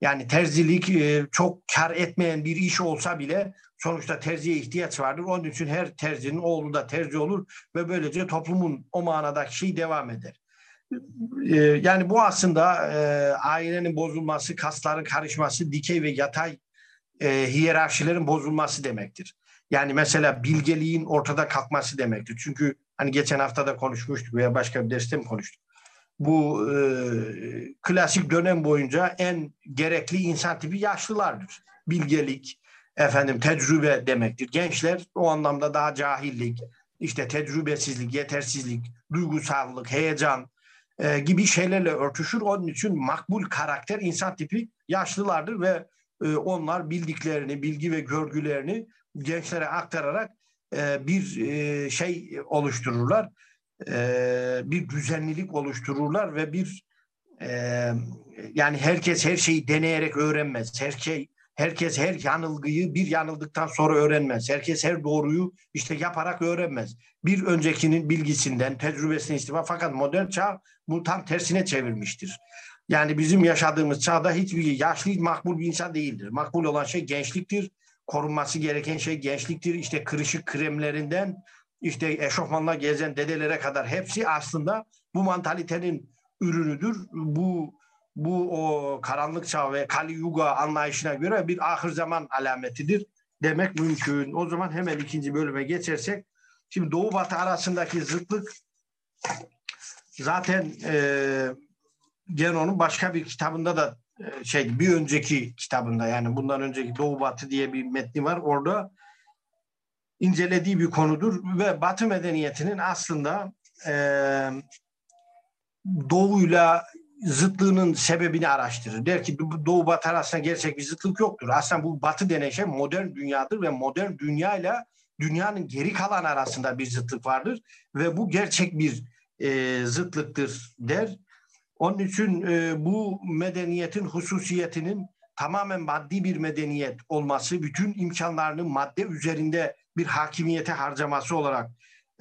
Yani terzilik e, çok kar etmeyen bir iş olsa bile sonuçta terziye ihtiyaç vardır. Onun için her terzinin oğlu da terzi olur ve böylece toplumun o manadaki şey devam eder. E, yani bu aslında ailenin bozulması, kasların karışması, dikey ve yatay hiyerarşilerin bozulması demektir. Yani mesela bilgeliğin ortada kalkması demektir. Çünkü hani geçen hafta da konuşmuştuk veya başka bir derste mi konuştuk? Bu e, klasik dönem boyunca en gerekli insan tipi yaşlılardır. Bilgelik, efendim tecrübe demektir. Gençler o anlamda daha cahillik, işte tecrübesizlik, yetersizlik, duygusallık, heyecan e, gibi şeylerle örtüşür. Onun için makbul karakter insan tipi yaşlılardır ve e, onlar bildiklerini, bilgi ve görgülerini gençlere aktararak e, bir e, şey oluştururlar. E, bir düzenlilik oluştururlar ve bir e, yani herkes her şeyi deneyerek öğrenmez. Her şey Herkes her yanılgıyı bir yanıldıktan sonra öğrenmez. Herkes her doğruyu işte yaparak öğrenmez. Bir öncekinin bilgisinden, tecrübesinden istifa. Fakat modern çağ bunu tam tersine çevirmiştir. Yani bizim yaşadığımız çağda hiçbir yaşlı makbul bir insan değildir. Makbul olan şey gençliktir. Korunması gereken şey gençliktir. İşte kırışık kremlerinden işte eşofmanla gezen dedelere kadar hepsi aslında bu mantalitenin ürünüdür. Bu bu o karanlık çağ ve Kali Yuga anlayışına göre bir ahir zaman alametidir demek mümkün. O zaman hemen ikinci bölüme geçersek şimdi Doğu Batı arasındaki zıtlık zaten e, Genon'un başka bir kitabında da e, şey bir önceki kitabında yani bundan önceki Doğu Batı diye bir metni var. Orada incelediği bir konudur ve Batı medeniyetinin aslında e, Doğu'yla zıtlığının sebebini araştırır. Der ki Doğu Batı arasında gerçek bir zıtlık yoktur. Aslında bu Batı denen şey modern dünyadır ve modern dünyayla dünyanın geri kalan arasında bir zıtlık vardır ve bu gerçek bir e, zıtlıktır der. Onun için e, bu medeniyetin hususiyetinin tamamen maddi bir medeniyet olması, bütün imkanlarını madde üzerinde bir hakimiyete harcaması olarak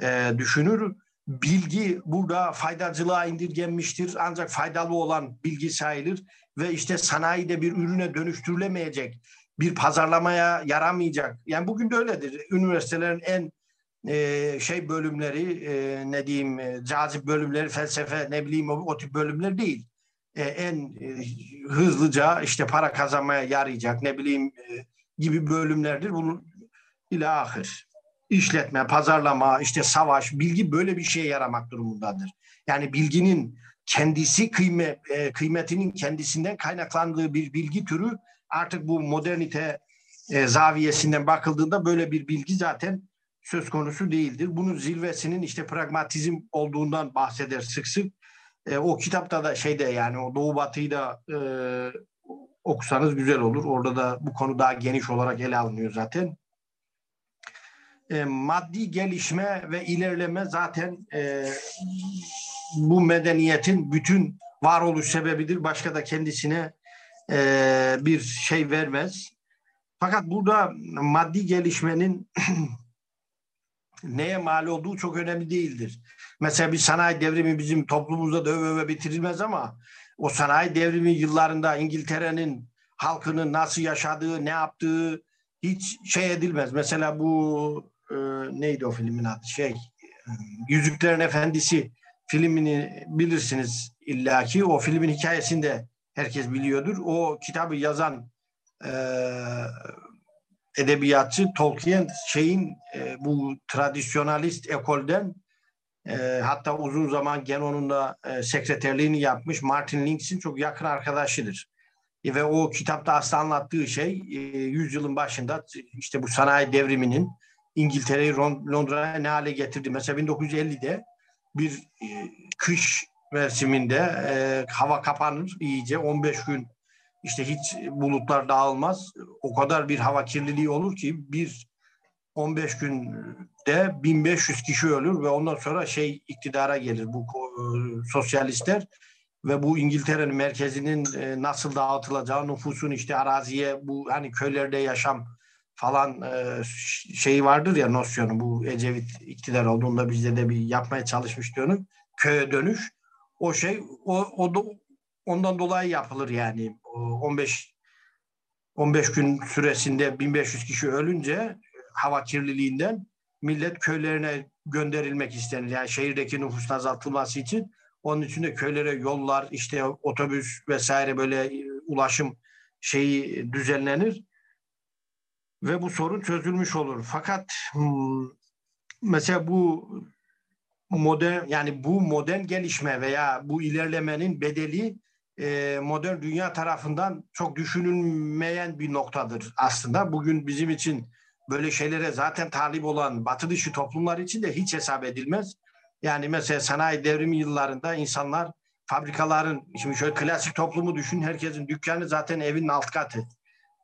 e, düşünür. Bilgi burada faydacılığa indirgenmiştir ancak faydalı olan bilgi sayılır ve işte sanayide bir ürüne dönüştürülemeyecek, bir pazarlamaya yaramayacak. Yani bugün de öyledir. Üniversitelerin en e, şey bölümleri e, ne diyeyim e, cazip bölümleri felsefe ne bileyim o, o tip bölümler değil. E, en e, hızlıca işte para kazanmaya yarayacak ne bileyim e, gibi bölümlerdir. Bunun ile ahir. İşletme, pazarlama, işte savaş, bilgi böyle bir şeye yaramak durumundadır. Yani bilginin kendisi kıyme, e, kıymetinin kendisinden kaynaklandığı bir bilgi türü artık bu modernite e, zaviyesinden bakıldığında böyle bir bilgi zaten söz konusu değildir. Bunun zirvesinin işte pragmatizm olduğundan bahseder sık sık. E, o kitapta da şeyde yani o Doğu Batı'yı da e, okusanız güzel olur. Orada da bu konu daha geniş olarak ele alınıyor zaten. E, maddi gelişme ve ilerleme zaten e, bu medeniyetin bütün varoluş sebebidir. Başka da kendisine e, bir şey vermez. Fakat burada maddi gelişmenin neye mal olduğu çok önemli değildir. Mesela bir sanayi devrimi bizim toplumumuzda da öve öve bitirilmez ama o sanayi devrimi yıllarında İngiltere'nin halkının nasıl yaşadığı, ne yaptığı hiç şey edilmez. Mesela bu e, neydi o filmin adı? Şey, e, Yüzüklerin Efendisi filmini bilirsiniz illaki. O filmin hikayesini de herkes biliyordur. O kitabı yazan e, edebiyatçı Tolkien şeyin e, bu tradisyonalist ekolden e, hatta uzun zaman Genon'un da e, sekreterliğini yapmış Martin Links'in çok yakın arkadaşıdır. E, ve o kitapta aslında anlattığı şey e, yüzyılın başında işte bu sanayi devriminin İngiltere'yi Londra'ya ne hale getirdi. Mesela 1950'de bir e, kış mevsiminde e, hava kapanır iyice 15 gün işte hiç bulutlar dağılmaz. O kadar bir hava kirliliği olur ki bir 15 günde 1500 kişi ölür ve ondan sonra şey iktidara gelir bu e, sosyalistler ve bu İngiltere'nin merkezinin e, nasıl dağıtılacağı nüfusun işte araziye bu hani köylerde yaşam falan e, şeyi vardır ya nosyonu bu Ecevit iktidar olduğunda bizde de bir yapmaya çalışmış diyorum köye dönüş o şey o, o da ondan dolayı yapılır yani 15 15 gün süresinde 1500 kişi ölünce hava kirliliğinden millet köylerine gönderilmek istenir. Yani şehirdeki nüfusun azaltılması için. Onun için de köylere yollar, işte otobüs vesaire böyle ulaşım şeyi düzenlenir ve bu sorun çözülmüş olur. Fakat hmm, mesela bu modern yani bu modern gelişme veya bu ilerlemenin bedeli e, modern dünya tarafından çok düşünülmeyen bir noktadır aslında. Bugün bizim için böyle şeylere zaten talip olan batı dışı toplumlar için de hiç hesap edilmez. Yani mesela sanayi devrimi yıllarında insanlar fabrikaların, şimdi şöyle klasik toplumu düşün, herkesin dükkanı zaten evin alt katı.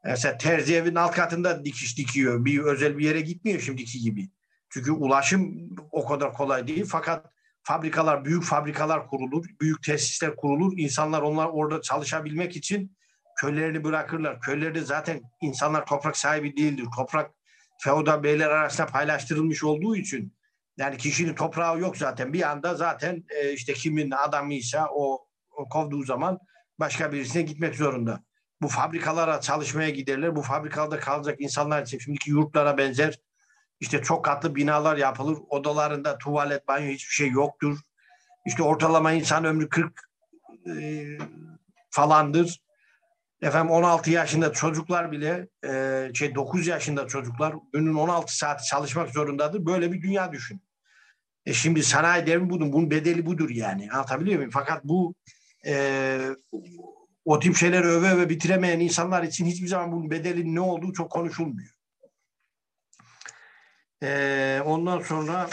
Mesela terzi evin alt katında dikiş dikiyor. Bir özel bir yere gitmiyor şimdiki gibi. Çünkü ulaşım o kadar kolay değil. Fakat fabrikalar, büyük fabrikalar kurulur, büyük tesisler kurulur. İnsanlar onlar orada çalışabilmek için köylerini bırakırlar. Köylerde zaten insanlar toprak sahibi değildir. Toprak feodal beyler arasında paylaştırılmış olduğu için yani kişinin toprağı yok zaten. Bir anda zaten e, işte kimin adamıysa o, o kovduğu zaman başka birisine gitmek zorunda. Bu fabrikalara çalışmaya giderler. Bu fabrikalarda kalacak insanlar için şimdiki yurtlara benzer işte çok katlı binalar yapılır. Odalarında tuvalet, banyo hiçbir şey yoktur. İşte ortalama insan ömrü 40 e, falandır. Efendim 16 yaşında çocuklar bile e, şey 9 yaşında çocuklar günün 16 saat çalışmak zorundadır. Böyle bir dünya düşün. E şimdi sanayi devrimi budur. Bunun bedeli budur yani. Anlatabiliyor muyum? Fakat bu e, o tip şeyleri öve öve bitiremeyen insanlar için hiçbir zaman bunun bedelinin ne olduğu çok konuşulmuyor. E, ondan sonra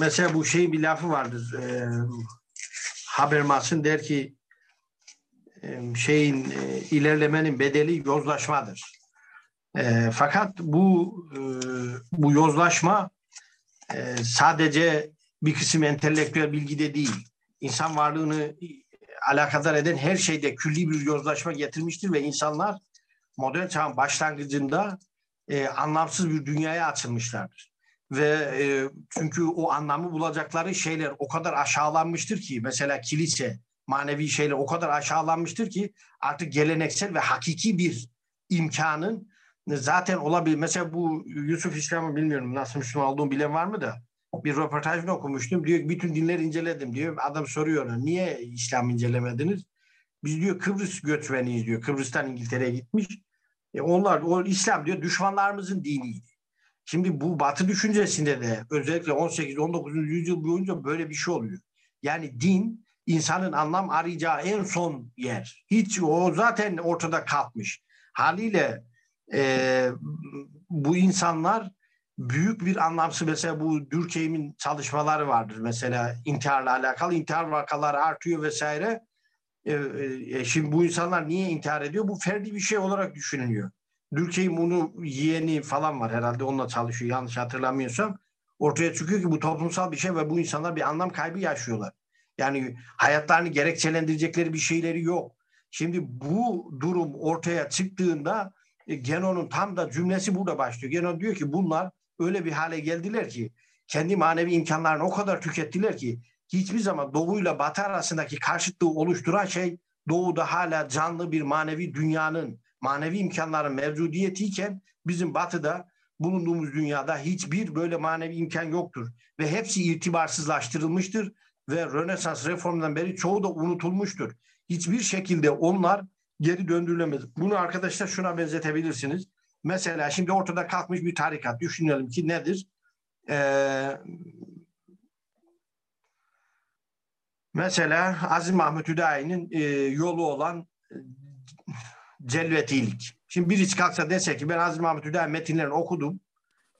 mesela bu şeyin bir lafı vardır. E, Habermas'ın der ki e, şeyin e, ilerlemenin bedeli yozlaşmadır. E, fakat bu e, bu yozlaşma e, sadece bir kısım entelektüel bilgide değil, insan varlığını alakadar eden her şeyde külli bir yozlaşma getirmiştir ve insanlar modern çağın başlangıcında e, anlamsız bir dünyaya açılmışlardır. Ve e, çünkü o anlamı bulacakları şeyler o kadar aşağılanmıştır ki mesela kilise, manevi şeyler o kadar aşağılanmıştır ki artık geleneksel ve hakiki bir imkanın zaten olabilir. Mesela bu Yusuf İslam'ı bilmiyorum nasıl Müslüman olduğunu bilen var mı da bir röportajını okumuştum. Diyor bütün dinleri inceledim diyor. Adam soruyor ona niye İslam incelemediniz? Biz diyor Kıbrıs göçmeniyiz diyor. Kıbrıs'tan İngiltere'ye gitmiş. E onlar o İslam diyor düşmanlarımızın diniydi. Şimdi bu Batı düşüncesinde de özellikle 18-19. yüzyıl boyunca böyle bir şey oluyor. Yani din insanın anlam arayacağı en son yer. Hiç o zaten ortada kalkmış. Haliyle e, bu insanlar büyük bir anlamsız mesela bu Durkheim'in çalışmaları vardır mesela intiharla alakalı intihar vakaları artıyor vesaire. E, e, şimdi bu insanlar niye intihar ediyor? Bu ferdi bir şey olarak düşünülüyor. Durkheim bunu yeğeni falan var herhalde onunla çalışıyor yanlış hatırlamıyorsam. Ortaya çıkıyor ki bu toplumsal bir şey ve bu insanlar bir anlam kaybı yaşıyorlar. Yani hayatlarını gerekçelendirecekleri bir şeyleri yok. Şimdi bu durum ortaya çıktığında e, Genon'un tam da cümlesi burada başlıyor. Genon diyor ki bunlar öyle bir hale geldiler ki kendi manevi imkanlarını o kadar tükettiler ki hiçbir zaman doğuyla batı arasındaki karşıtlığı oluşturan şey doğuda hala canlı bir manevi dünyanın manevi imkanların mevcudiyetiyken bizim batıda bulunduğumuz dünyada hiçbir böyle manevi imkan yoktur ve hepsi itibarsızlaştırılmıştır ve Rönesans reformundan beri çoğu da unutulmuştur. Hiçbir şekilde onlar geri döndürülemez. Bunu arkadaşlar şuna benzetebilirsiniz. Mesela şimdi ortada kalkmış bir tarikat. Düşünelim ki nedir? Ee, mesela Aziz Mahmut Hüdayi'nin e, yolu olan celvetilik. Şimdi birisi kalksa dese ki ben Aziz Mahmut Hüdayi metinlerini okudum.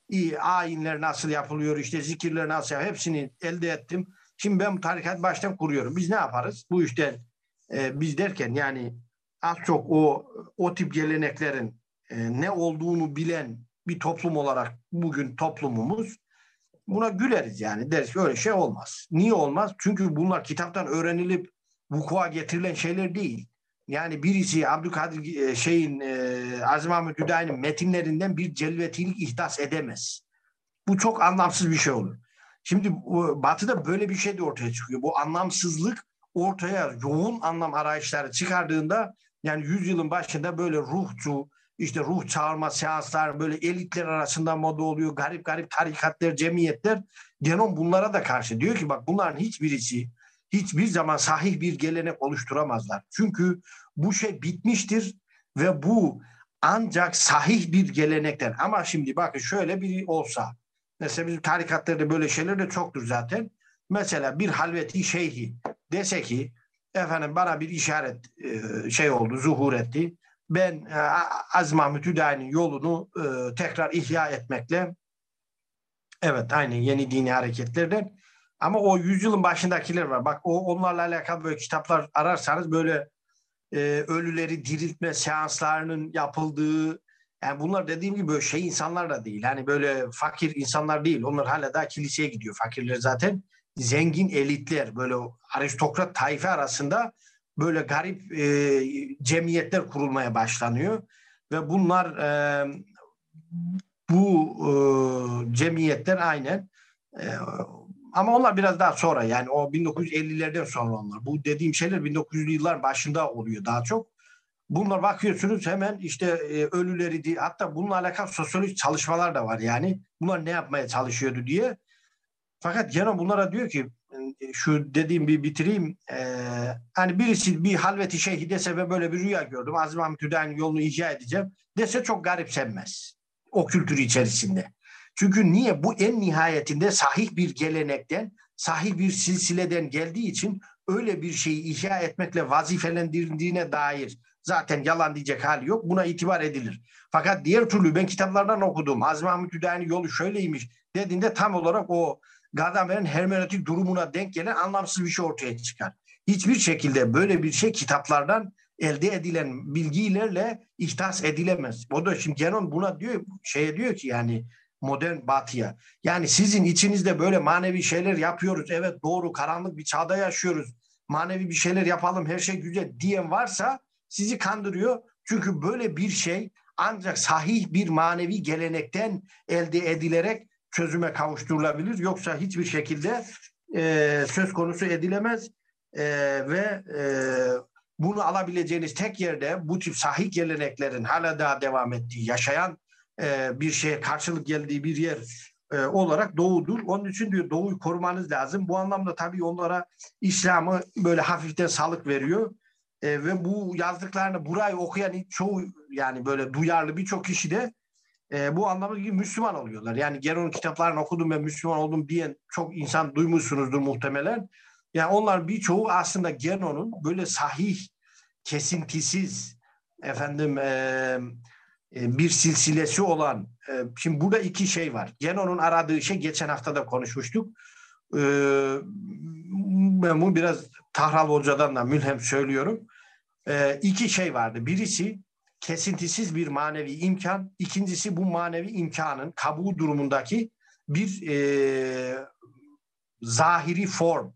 İyi, ayinler nasıl yapılıyor, işte zikirler nasıl yapılıyor, hepsini elde ettim. Şimdi ben bu tarikat baştan kuruyorum. Biz ne yaparız? Bu işte e, biz derken yani az çok o o tip geleneklerin e, ne olduğunu bilen bir toplum olarak bugün toplumumuz buna güleriz yani deriz ki öyle şey olmaz. Niye olmaz? Çünkü bunlar kitaptan öğrenilip vuku'a getirilen şeyler değil. Yani birisi Abdülkadir e, şeyin e, Azim Ahmet Hüdayi'nin metinlerinden bir celvetilik ihdas edemez. Bu çok anlamsız bir şey olur. Şimdi Batı'da böyle bir şey de ortaya çıkıyor. Bu anlamsızlık ortaya yoğun anlam arayışları çıkardığında yani yüzyılın başında böyle ruhçu, işte ruh çağırma seanslar böyle elitler arasında moda oluyor. Garip garip tarikatlar, cemiyetler. Genom bunlara da karşı diyor ki bak bunların hiçbirisi hiçbir zaman sahih bir gelenek oluşturamazlar. Çünkü bu şey bitmiştir ve bu ancak sahih bir gelenekten. Ama şimdi bakın şöyle bir olsa. Mesela bizim tarikatlarda böyle şeyler de çoktur zaten. Mesela bir halveti şeyhi dese ki efendim bana bir işaret şey oldu, zuhur etti ben e, Aziz Mahmut Hüdayi'nin yolunu e, tekrar ihya etmekle evet aynı yeni dini hareketlerden ama o yüzyılın başındakiler var. Bak o onlarla alakalı böyle kitaplar ararsanız böyle e, ölüleri diriltme seanslarının yapıldığı yani bunlar dediğim gibi böyle şey insanlar da değil. Hani böyle fakir insanlar değil. Onlar hala daha kiliseye gidiyor. Fakirler zaten zengin elitler böyle aristokrat tayfe arasında böyle garip e, cemiyetler kurulmaya başlanıyor ve bunlar e, bu e, cemiyetler aynen e, ama onlar biraz daha sonra yani o 1950'lerden sonra onlar. Bu dediğim şeyler 1900'lü yıllar başında oluyor daha çok. Bunlar bakıyorsunuz hemen işte e, ölüleri diye hatta bununla alakalı sosyolojik çalışmalar da var yani. Bunlar ne yapmaya çalışıyordu diye. Fakat gene bunlara diyor ki şu dediğim bir bitireyim. Ee, hani birisi bir halveti şeyhi dese ve böyle bir rüya gördüm. Azim Hamit Hüdayi'nin yolunu icra edeceğim dese çok garipsenmez. O kültürü içerisinde. Çünkü niye? Bu en nihayetinde sahih bir gelenekten, sahih bir silsileden geldiği için öyle bir şeyi ihya etmekle vazifelendirildiğine dair zaten yalan diyecek hali yok. Buna itibar edilir. Fakat diğer türlü ben kitaplardan okudum. Azmi Ahmet Hüdayi'nin yolu şöyleymiş dediğinde tam olarak o Gadamer'in hermeneutik durumuna denk gelen anlamsız bir şey ortaya çıkar. Hiçbir şekilde böyle bir şey kitaplardan elde edilen bilgilerle ihtas edilemez. O da şimdi Genon buna diyor, şeye diyor ki yani modern batıya. Yani sizin içinizde böyle manevi şeyler yapıyoruz. Evet doğru karanlık bir çağda yaşıyoruz. Manevi bir şeyler yapalım her şey güzel diyen varsa sizi kandırıyor. Çünkü böyle bir şey ancak sahih bir manevi gelenekten elde edilerek çözüme kavuşturulabilir. Yoksa hiçbir şekilde e, söz konusu edilemez e, ve e, bunu alabileceğiniz tek yerde bu tip sahih geleneklerin hala daha devam ettiği, yaşayan e, bir şeye karşılık geldiği bir yer e, olarak doğudur. Onun için diyor doğuyu korumanız lazım. Bu anlamda tabii onlara İslam'ı böyle hafiften salık veriyor. E, ve bu yazdıklarını burayı okuyan çoğu yani böyle duyarlı birçok kişi de e, bu anlamda gibi Müslüman oluyorlar. Yani Geron'un kitaplarını okudum ve Müslüman oldum diyen çok insan duymuşsunuzdur muhtemelen. Yani onlar birçoğu aslında Genon'un böyle sahih, kesintisiz efendim e, e, bir silsilesi olan e, şimdi burada iki şey var. Genon'un aradığı şey geçen hafta da konuşmuştuk. E, ben bunu biraz Tahral Hoca'dan da mülhem söylüyorum. İki şey vardı. Birisi kesintisiz bir manevi imkan. İkincisi bu manevi imkanın kabuğu durumundaki bir e, zahiri form.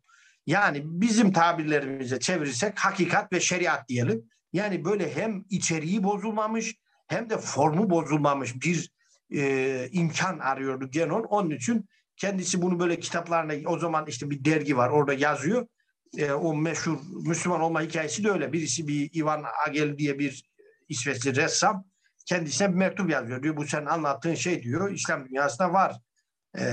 Yani bizim tabirlerimize çevirirsek hakikat ve şeriat diyelim. Yani böyle hem içeriği bozulmamış hem de formu bozulmamış bir e, imkan arıyordu Genon. Onun için kendisi bunu böyle kitaplarına o zaman işte bir dergi var orada yazıyor. E, o meşhur Müslüman olma hikayesi de öyle. Birisi bir Ivan Agel diye bir İsveçli ressam kendisine bir mektup yazıyor. Diyor bu sen anlattığın şey diyor İslam dünyasında var. Ee,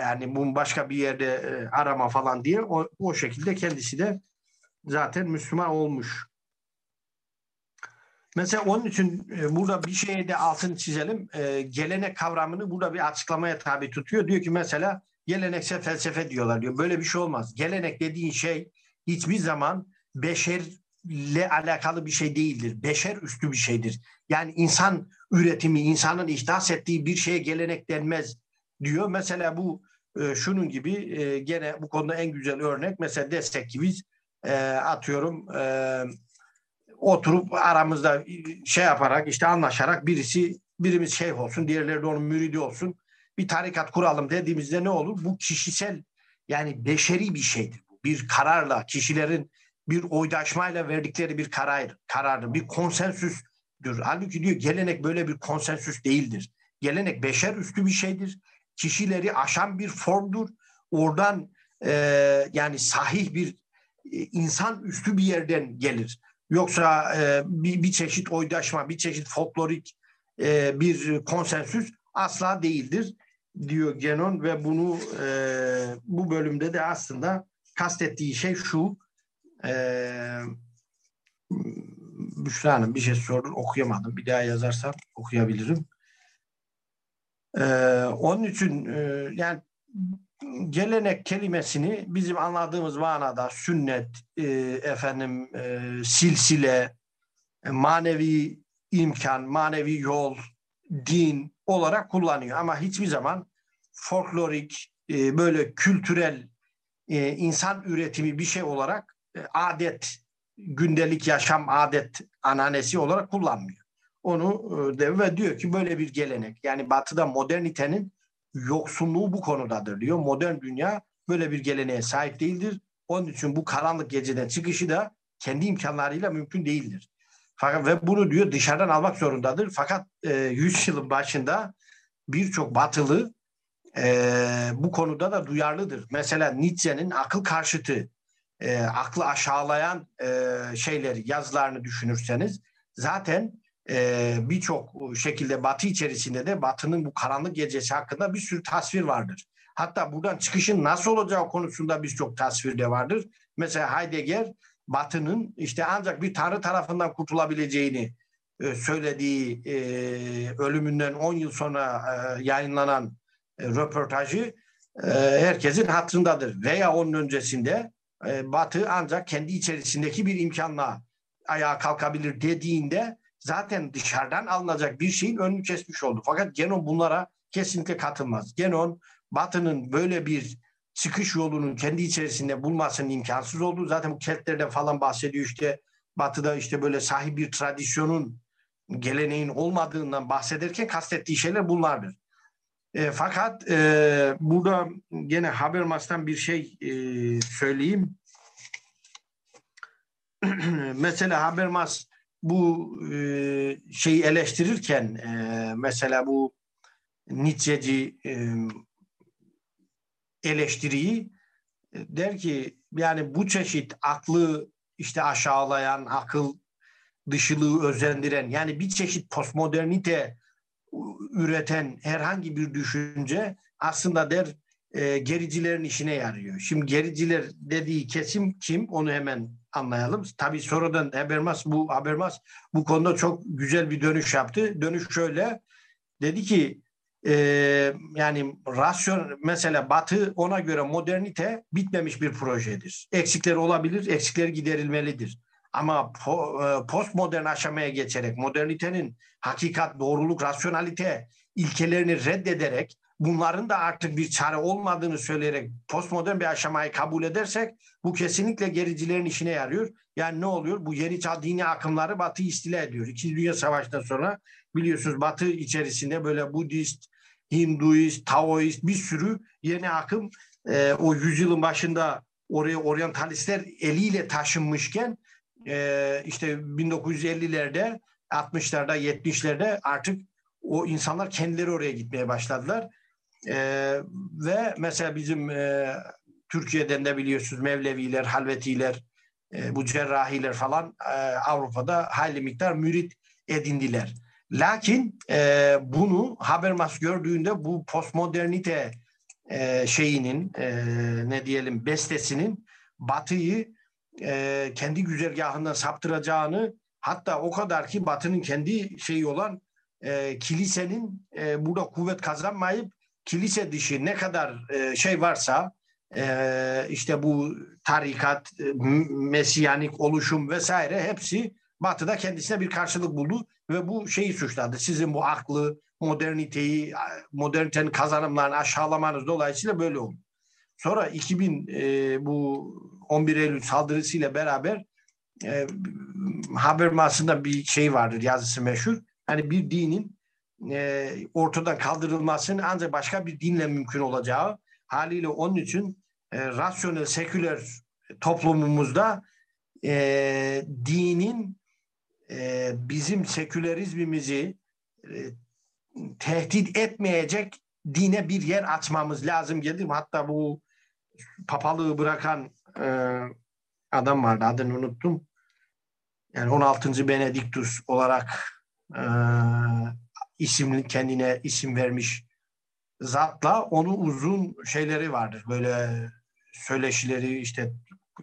yani bunu başka bir yerde e, arama falan diye o, o şekilde kendisi de zaten Müslüman olmuş. Mesela onun için e, burada bir şeye de altını çizelim. E, gelenek kavramını burada bir açıklamaya tabi tutuyor. Diyor ki mesela geleneksel felsefe diyorlar diyor. Böyle bir şey olmaz. Gelenek dediğin şey hiçbir zaman beşerle alakalı bir şey değildir. Beşer üstü bir şeydir. Yani insan üretimi, insanın ihdas ettiği bir şeye gelenek denmez diyor. Mesela bu e, şunun gibi e, gene bu konuda en güzel örnek mesela destek ki biz e, atıyorum e, oturup aramızda şey yaparak işte anlaşarak birisi birimiz şeyh olsun diğerleri de onun müridi olsun bir tarikat kuralım dediğimizde ne olur? Bu kişisel yani beşeri bir şeydir. Bir kararla kişilerin bir oydaşmayla verdikleri bir karar, karardır. Bir konsensüstür. Halbuki diyor gelenek böyle bir konsensüs değildir. Gelenek beşer üstü bir şeydir. Kişileri aşan bir formdur. Oradan e, yani sahih bir e, insan üstü bir yerden gelir. Yoksa e, bir, bir çeşit oydaşma, bir çeşit folklorik e, bir konsensüs asla değildir diyor Genon ve bunu e, bu bölümde de aslında kastettiği şey şu e, Büşra Hanım bir şey sorun okuyamadım. Bir daha yazarsam okuyabilirim. E, onun için e, yani gelenek kelimesini bizim anladığımız manada sünnet, e, efendim e, silsile, e, manevi imkan, manevi yol, din olarak kullanıyor. Ama hiçbir zaman folklorik, e, böyle kültürel, e, insan üretimi bir şey olarak adet, gündelik yaşam adet ananesi olarak kullanmıyor. Onu e, ve diyor ki böyle bir gelenek. Yani batıda modernitenin yoksunluğu bu konudadır diyor. Modern dünya böyle bir geleneğe sahip değildir. Onun için bu karanlık geceden çıkışı da kendi imkanlarıyla mümkün değildir. Fakat ve bunu diyor dışarıdan almak zorundadır. Fakat e, 100 yılın başında birçok batılı e, bu konuda da duyarlıdır. Mesela Nietzsche'nin akıl karşıtı, e, aklı aşağılayan e, şeyleri, yazılarını düşünürseniz zaten e, birçok şekilde Batı içerisinde de Batı'nın bu karanlık gecesi hakkında bir sürü tasvir vardır. Hatta buradan çıkışın nasıl olacağı konusunda birçok tasvir de vardır. Mesela Heidegger Batı'nın işte ancak bir tanrı tarafından kurtulabileceğini e, söylediği e, ölümünden 10 yıl sonra e, yayınlanan e, röportajı e, herkesin hatırındadır. Veya onun öncesinde e, Batı ancak kendi içerisindeki bir imkanla ayağa kalkabilir dediğinde zaten dışarıdan alınacak bir şeyin önünü kesmiş oldu. Fakat Genon bunlara kesinlikle katılmaz. Genon Batı'nın böyle bir çıkış yolunun kendi içerisinde bulmasının imkansız olduğu zaten bu Keltlerden falan bahsediyor işte Batı'da işte böyle sahip bir tradisyonun geleneğin olmadığından bahsederken kastettiği şeyler bunlardır. E, fakat e, burada gene Habermas'tan bir şey e, söyleyeyim. mesela Habermas bu e, şeyi eleştirirken e, mesela bu Nietzsche'ci e, eleştiriyi e, der ki yani bu çeşit aklı işte aşağılayan, akıl dışılığı özendiren yani bir çeşit postmodernite üreten herhangi bir düşünce aslında der e, gericilerin işine yarıyor. Şimdi gericiler dediği kesim kim onu hemen anlayalım. Tabii sonradan Habermas bu Habermas bu konuda çok güzel bir dönüş yaptı. Dönüş şöyle dedi ki e, yani rasyon mesela Batı ona göre modernite bitmemiş bir projedir. Eksikleri olabilir, eksikleri giderilmelidir. Ama po, e, postmodern aşamaya geçerek modernitenin hakikat, doğruluk, rasyonalite ilkelerini reddederek bunların da artık bir çare olmadığını söyleyerek postmodern bir aşamayı kabul edersek bu kesinlikle gericilerin işine yarıyor. Yani ne oluyor? Bu yeni çağ dini akımları Batı istila ediyor. İkinci Dünya Savaşı'ndan sonra biliyorsunuz Batı içerisinde böyle Budist, Hinduist, Taoist bir sürü yeni akım e, o yüzyılın başında oraya oryantalistler eliyle taşınmışken e, işte 1950'lerde 60'larda 70'lerde artık o insanlar kendileri oraya gitmeye başladılar. E, ve mesela bizim e, Türkiye'den de biliyorsunuz Mevleviler, Halvetiler, e, bu cerrahiler falan e, Avrupa'da hayli miktar mürit edindiler. Lakin e, bunu Habermas gördüğünde bu postmodernite e, şeyinin e, ne diyelim bestesinin Batı'yı e, kendi güzergahından saptıracağını hatta o kadar ki Batı'nın kendi şeyi olan e, kilisenin e, burada kuvvet kazanmayıp kilise dışı ne kadar e, şey varsa e, işte bu tarikat, e, mesiyanik oluşum vesaire hepsi Batı'da kendisine bir karşılık buldu ve bu şeyi suçladı. Sizin bu aklı, moderniteyi, modernitenin kazanımlarını aşağılamanız dolayısıyla böyle oldu. Sonra 2000 e, bu 11 Eylül saldırısıyla beraber e, Habermas'ında bir şey vardır yazısı meşhur. Hani bir dinin e, ortadan kaldırılmasının ancak başka bir dinle mümkün olacağı haliyle onun için e, rasyonel seküler toplumumuzda e, dinin e, bizim sekülerizmimizi e, tehdit etmeyecek dine bir yer açmamız lazım gelir. Hatta bu papalığı bırakan e, adam vardı adını unuttum. Yani 16. Benediktus olarak e, isim kendine isim vermiş zatla onun uzun şeyleri vardır. Böyle söyleşileri işte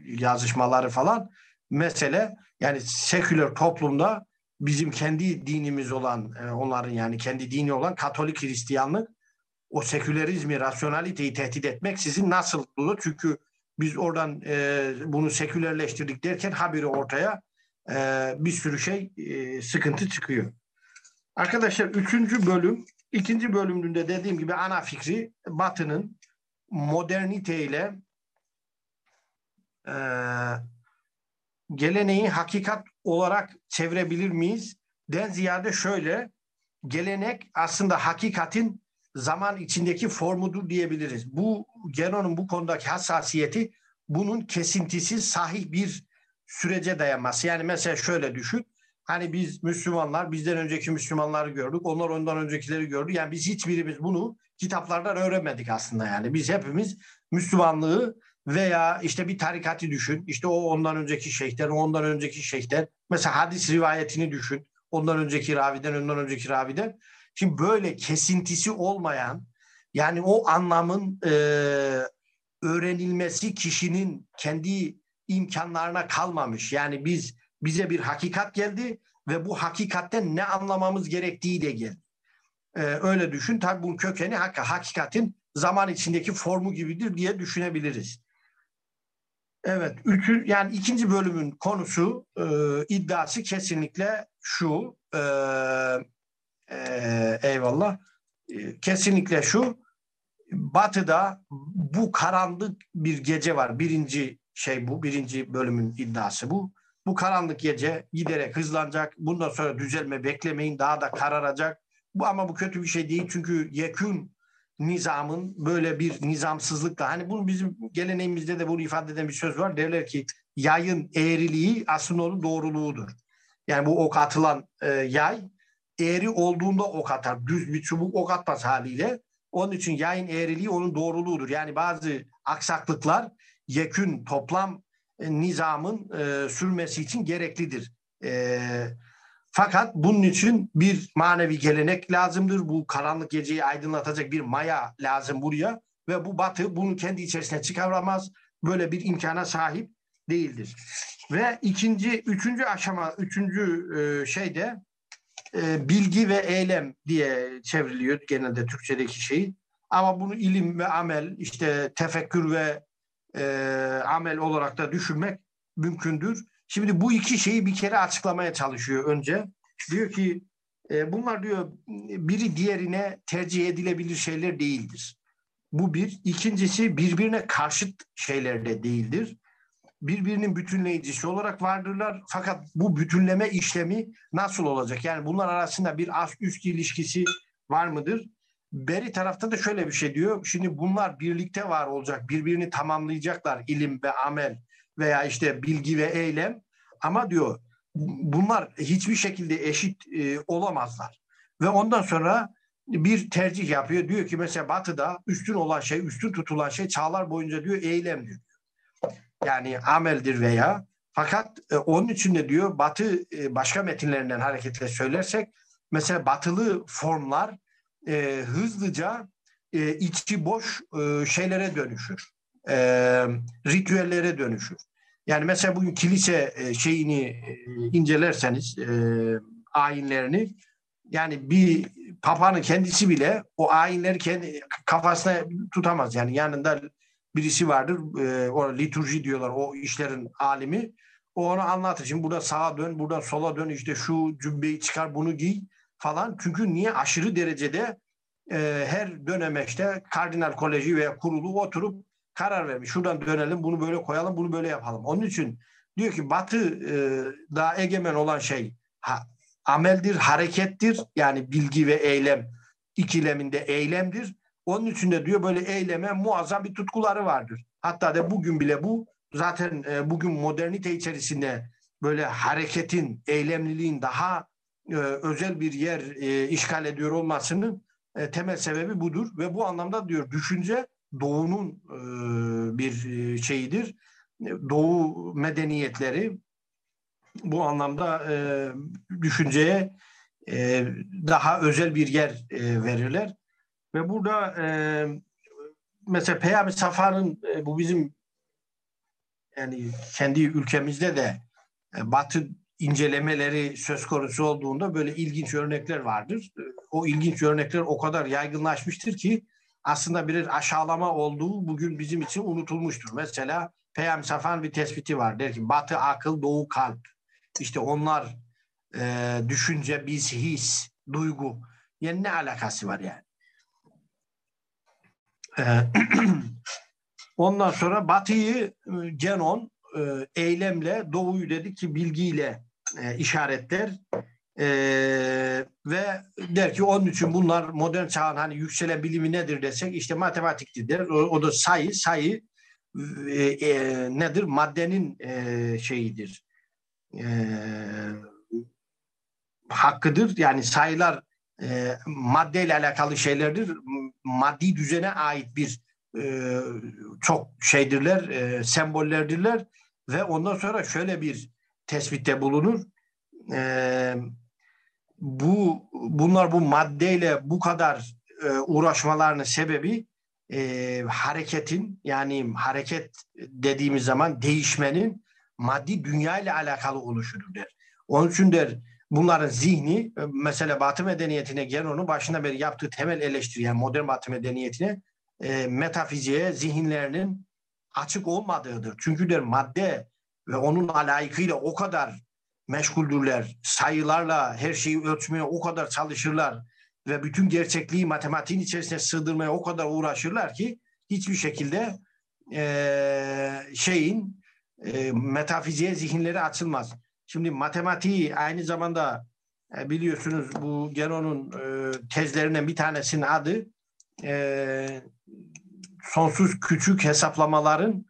yazışmaları falan. Mesele yani seküler toplumda bizim kendi dinimiz olan e, onların yani kendi dini olan Katolik Hristiyanlık o sekülerizmi, rasyonaliteyi tehdit etmek sizin nasıl olur? Çünkü biz oradan e, bunu sekülerleştirdik derken haberi ortaya e, bir sürü şey e, sıkıntı çıkıyor. Arkadaşlar üçüncü bölüm, ikinci bölümünde dediğim gibi ana fikri Batı'nın moderniteyle e, geleneği hakikat olarak çevirebilir miyiz? Den ziyade şöyle, gelenek aslında hakikatin zaman içindeki formudur diyebiliriz. Bu Genon'un bu konudaki hassasiyeti bunun kesintisiz sahih bir sürece dayanması. Yani mesela şöyle düşün. Hani biz Müslümanlar bizden önceki Müslümanları gördük. Onlar ondan öncekileri gördü. Yani biz hiçbirimiz bunu kitaplardan öğrenmedik aslında yani. Biz hepimiz Müslümanlığı veya işte bir tarikatı düşün. İşte o ondan önceki şeyhten, o ondan önceki şeyhten. Mesela hadis rivayetini düşün. Ondan önceki raviden, ondan önceki raviden. Şimdi böyle kesintisi olmayan yani o anlamın e, öğrenilmesi kişinin kendi imkanlarına kalmamış. Yani biz bize bir hakikat geldi ve bu hakikatten ne anlamamız gerektiği de geldi. Ee, öyle düşün. Tabii bunun kökeni hakikatin zaman içindeki formu gibidir diye düşünebiliriz. Evet, üçü, yani ikinci bölümün konusu, e, iddiası kesinlikle şu, e, e, eyvallah, e, kesinlikle şu, Batı'da bu karanlık bir gece var. Birinci şey bu, birinci bölümün iddiası bu. Bu karanlık gece giderek hızlanacak. Bundan sonra düzelme beklemeyin, daha da kararacak. Bu ama bu kötü bir şey değil çünkü yekün nizamın böyle bir nizamsızlıkla hani bunu bizim geleneğimizde de bunu ifade eden bir söz var. Derler ki yayın eğriliği aslında onun doğruluğudur. Yani bu ok atılan e, yay eğri olduğunda ok atar. Düz bir çubuk ok atmaz haliyle. Onun için yayın eğriliği onun doğruluğudur. Yani bazı aksaklıklar yekün toplam e, nizamın e, sürmesi için gereklidir. E, fakat bunun için bir manevi gelenek lazımdır. Bu karanlık geceyi aydınlatacak bir maya lazım buraya ve bu batı bunu kendi içerisine çıkaramaz. Böyle bir imkana sahip değildir. Ve ikinci, üçüncü aşama, üçüncü e, şeyde e, bilgi ve eylem diye çevriliyor genelde Türkçedeki şeyi. Ama bunu ilim ve amel, işte tefekkür ve e, amel olarak da düşünmek mümkündür. Şimdi bu iki şeyi bir kere açıklamaya çalışıyor önce. Diyor ki e, bunlar diyor biri diğerine tercih edilebilir şeyler değildir. Bu bir. İkincisi birbirine karşıt şeyler de değildir. Birbirinin bütünleyicisi olarak vardırlar. Fakat bu bütünleme işlemi nasıl olacak? Yani bunlar arasında bir ast üst ilişkisi var mıdır? Beri tarafta da şöyle bir şey diyor. Şimdi bunlar birlikte var olacak. Birbirini tamamlayacaklar ilim ve amel veya işte bilgi ve eylem. Ama diyor bunlar hiçbir şekilde eşit e, olamazlar. Ve ondan sonra bir tercih yapıyor. Diyor ki mesela batıda üstün olan şey, üstün tutulan şey çağlar boyunca diyor eylemdir. Yani ameldir veya fakat e, onun için de diyor batı e, başka metinlerinden hareketle söylersek mesela batılı formlar e, hızlıca e, içi boş e, şeylere dönüşür. E, ritüellere dönüşür. Yani mesela bugün kilise e, şeyini e, incelerseniz e, ayinlerini yani bir papanın kendisi bile o ayinleri kendi kafasına tutamaz. Yani yanında birisi vardır. E, o liturji diyorlar o işlerin alimi. O onu anlatır. Şimdi burada sağa dön, burada sola dön işte şu cübbeyi çıkar bunu giy falan. Çünkü niye aşırı derecede e, her dönemeçte kardinal koleji veya kurulu oturup karar vermiş. Şuradan dönelim, bunu böyle koyalım, bunu böyle yapalım. Onun için diyor ki Batı e, daha egemen olan şey ha, ameldir, harekettir. Yani bilgi ve eylem ikileminde eylemdir. Onun için diyor böyle eyleme muazzam bir tutkuları vardır. Hatta da bugün bile bu zaten e, bugün modernite içerisinde böyle hareketin, eylemliliğin daha e, özel bir yer e, işgal ediyor olmasının e, temel sebebi budur ve bu anlamda diyor düşünce doğunun e, bir e, şeyidir. Doğu medeniyetleri bu anlamda e, düşünceye e, daha özel bir yer e, verirler. Ve burada e, mesela Peyami Safa'nın e, bu bizim yani kendi ülkemizde de e, Batı incelemeleri söz konusu olduğunda böyle ilginç örnekler vardır. O ilginç örnekler o kadar yaygınlaşmıştır ki aslında bir aşağılama olduğu bugün bizim için unutulmuştur. Mesela Peyam Safan bir tespiti var. Der ki batı akıl, doğu kalp. İşte onlar e, düşünce, biz his, duygu. Yani ne alakası var yani? E, ondan sonra batıyı e, Genon e, eylemle, doğuyu dedi ki bilgiyle e, işaretler. Ee, ve der ki onun için bunlar modern çağın hani yükselen bilimi nedir desek işte matematiktir der. O, o da sayı, sayı e, e, nedir? Maddenin e, şeyidir. E, hakkıdır. Yani sayılar e, maddeyle alakalı şeylerdir. Maddi düzene ait bir e, çok şeydirler, e, sembollerdirler ve ondan sonra şöyle bir tespitte bulunur. E, bu bunlar bu maddeyle bu kadar e, uğraşmalarının sebebi e, hareketin yani hareket dediğimiz zaman değişmenin maddi dünya ile alakalı oluşudur der. Onun için der bunların zihni e, mesela Batı medeniyetine Genon'un başına beri yaptığı temel eleştiri yani modern Batı medeniyetine e, metafiziğe zihinlerinin açık olmadığıdır. Çünkü der madde ve onun alayıkıyla o kadar meşguldürler. Sayılarla her şeyi ölçmeye o kadar çalışırlar ve bütün gerçekliği matematiğin içerisine sığdırmaya o kadar uğraşırlar ki hiçbir şekilde e, şeyin e, metafiziğe zihinleri açılmaz. Şimdi matematiği aynı zamanda e, biliyorsunuz bu Genon'un e, tezlerinden bir tanesinin adı e, sonsuz küçük hesaplamaların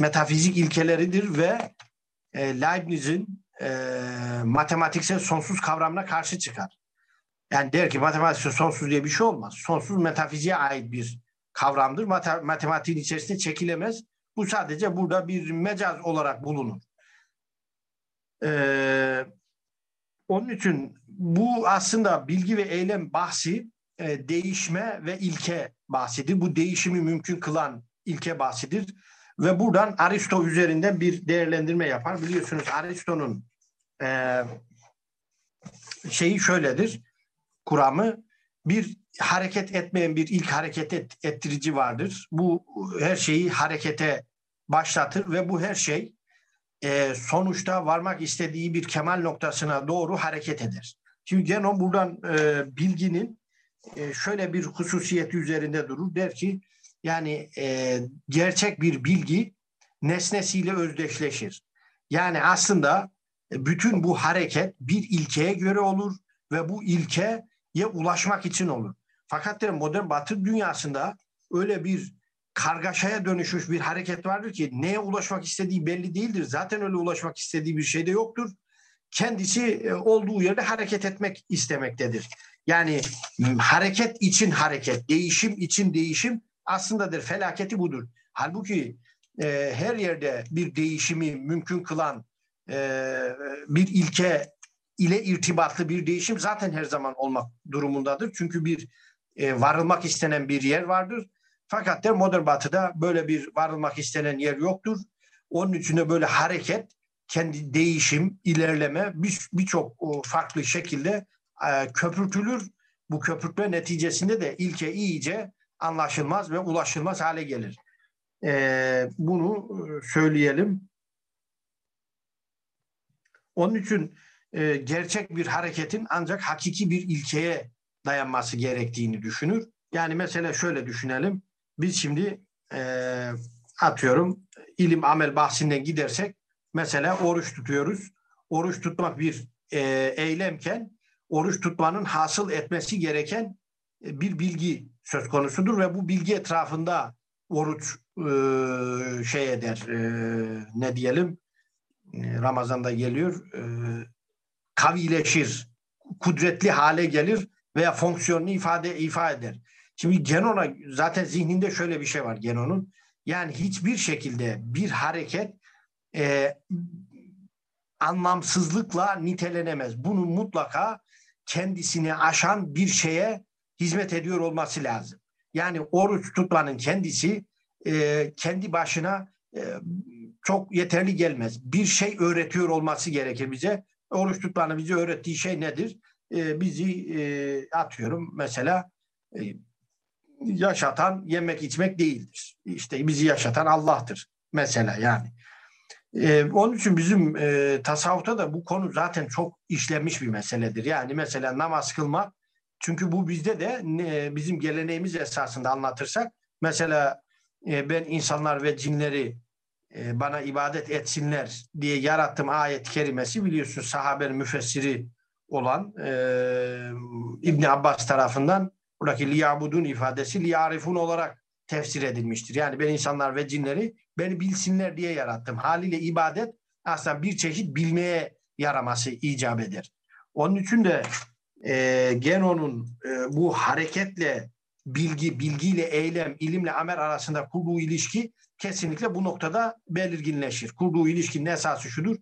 metafizik ilkeleridir ve Leibniz'in matematiksel sonsuz kavramına karşı çıkar. Yani der ki matematiksel sonsuz diye bir şey olmaz. Sonsuz metafiziğe ait bir kavramdır. Mate, matematiğin içerisinde çekilemez. Bu sadece burada bir mecaz olarak bulunur. Ee, onun için bu aslında bilgi ve eylem bahsi e, değişme ve ilke bahsidir. Bu değişimi mümkün kılan ilke bahsidir. Ve buradan Aristo üzerinden bir değerlendirme yapar. Biliyorsunuz Aristo'nun e, şeyi şöyledir. Kuramı bir hareket etmeyen bir ilk hareket et, ettirici vardır. Bu her şeyi harekete başlatır ve bu her şey e, sonuçta varmak istediği bir kemal noktasına doğru hareket eder. Şimdi Genon buradan e, bilginin e, şöyle bir hususiyeti üzerinde durur. Der ki yani e, gerçek bir bilgi nesnesiyle özdeşleşir. Yani aslında e, bütün bu hareket bir ilkeye göre olur ve bu ilkeye ulaşmak için olur. Fakat de modern batı dünyasında öyle bir kargaşaya dönüşmüş bir hareket vardır ki neye ulaşmak istediği belli değildir. Zaten öyle ulaşmak istediği bir şey de yoktur. Kendisi e, olduğu yerde hareket etmek istemektedir. Yani hareket için hareket, değişim için değişim aslındadır. Felaketi budur. Halbuki e, her yerde bir değişimi mümkün kılan e, bir ilke ile irtibatlı bir değişim zaten her zaman olmak durumundadır. Çünkü bir e, varılmak istenen bir yer vardır. Fakat de modern batıda böyle bir varılmak istenen yer yoktur. Onun için de böyle hareket, kendi değişim, ilerleme birçok bir farklı şekilde e, köpürtülür. Bu köpürtme neticesinde de ilke iyice anlaşılmaz ve ulaşılmaz hale gelir. E, bunu söyleyelim. Onun için e, gerçek bir hareketin ancak hakiki bir ilkeye dayanması gerektiğini düşünür. Yani mesela şöyle düşünelim. Biz şimdi e, atıyorum ilim amel bahsinden gidersek mesela oruç tutuyoruz. Oruç tutmak bir e, eylemken oruç tutmanın hasıl etmesi gereken e, bir bilgi söz konusudur ve bu bilgi etrafında oruç e, şey eder e, ne diyelim e, Ramazan'da geliyor e, kavileşir kudretli hale gelir veya fonksiyonunu ifade ifade eder. Şimdi Genon'a zaten zihninde şöyle bir şey var Genon'un. Yani hiçbir şekilde bir hareket e, anlamsızlıkla nitelenemez. Bunun mutlaka kendisini aşan bir şeye hizmet ediyor olması lazım. Yani oruç tutmanın kendisi e, kendi başına e, çok yeterli gelmez. Bir şey öğretiyor olması gerekir bize. Oruç tutmanın bize öğrettiği şey nedir? E, bizi e, atıyorum mesela e, yaşatan yemek içmek değildir. İşte bizi yaşatan Allah'tır mesela yani. Ee, onun için bizim e, tasavvufta da bu konu zaten çok işlenmiş bir meseledir. Yani mesela namaz kılmak çünkü bu bizde de e, bizim geleneğimiz esasında anlatırsak mesela e, ben insanlar ve cinleri e, bana ibadet etsinler diye yarattım ayet-i kerimesi biliyorsun sahabenin müfessiri olan e, İbni Abbas tarafından buradaki liyabudun ifadesi liyarifun olarak tefsir edilmiştir. Yani ben insanlar ve cinleri beni bilsinler diye yarattım. Haliyle ibadet aslında bir çeşit bilmeye yaraması icap eder. Onun için de e, Genon'un e, bu hareketle bilgi, bilgiyle eylem, ilimle amel arasında kurduğu ilişki kesinlikle bu noktada belirginleşir. Kurduğu ilişkinin esası şudur.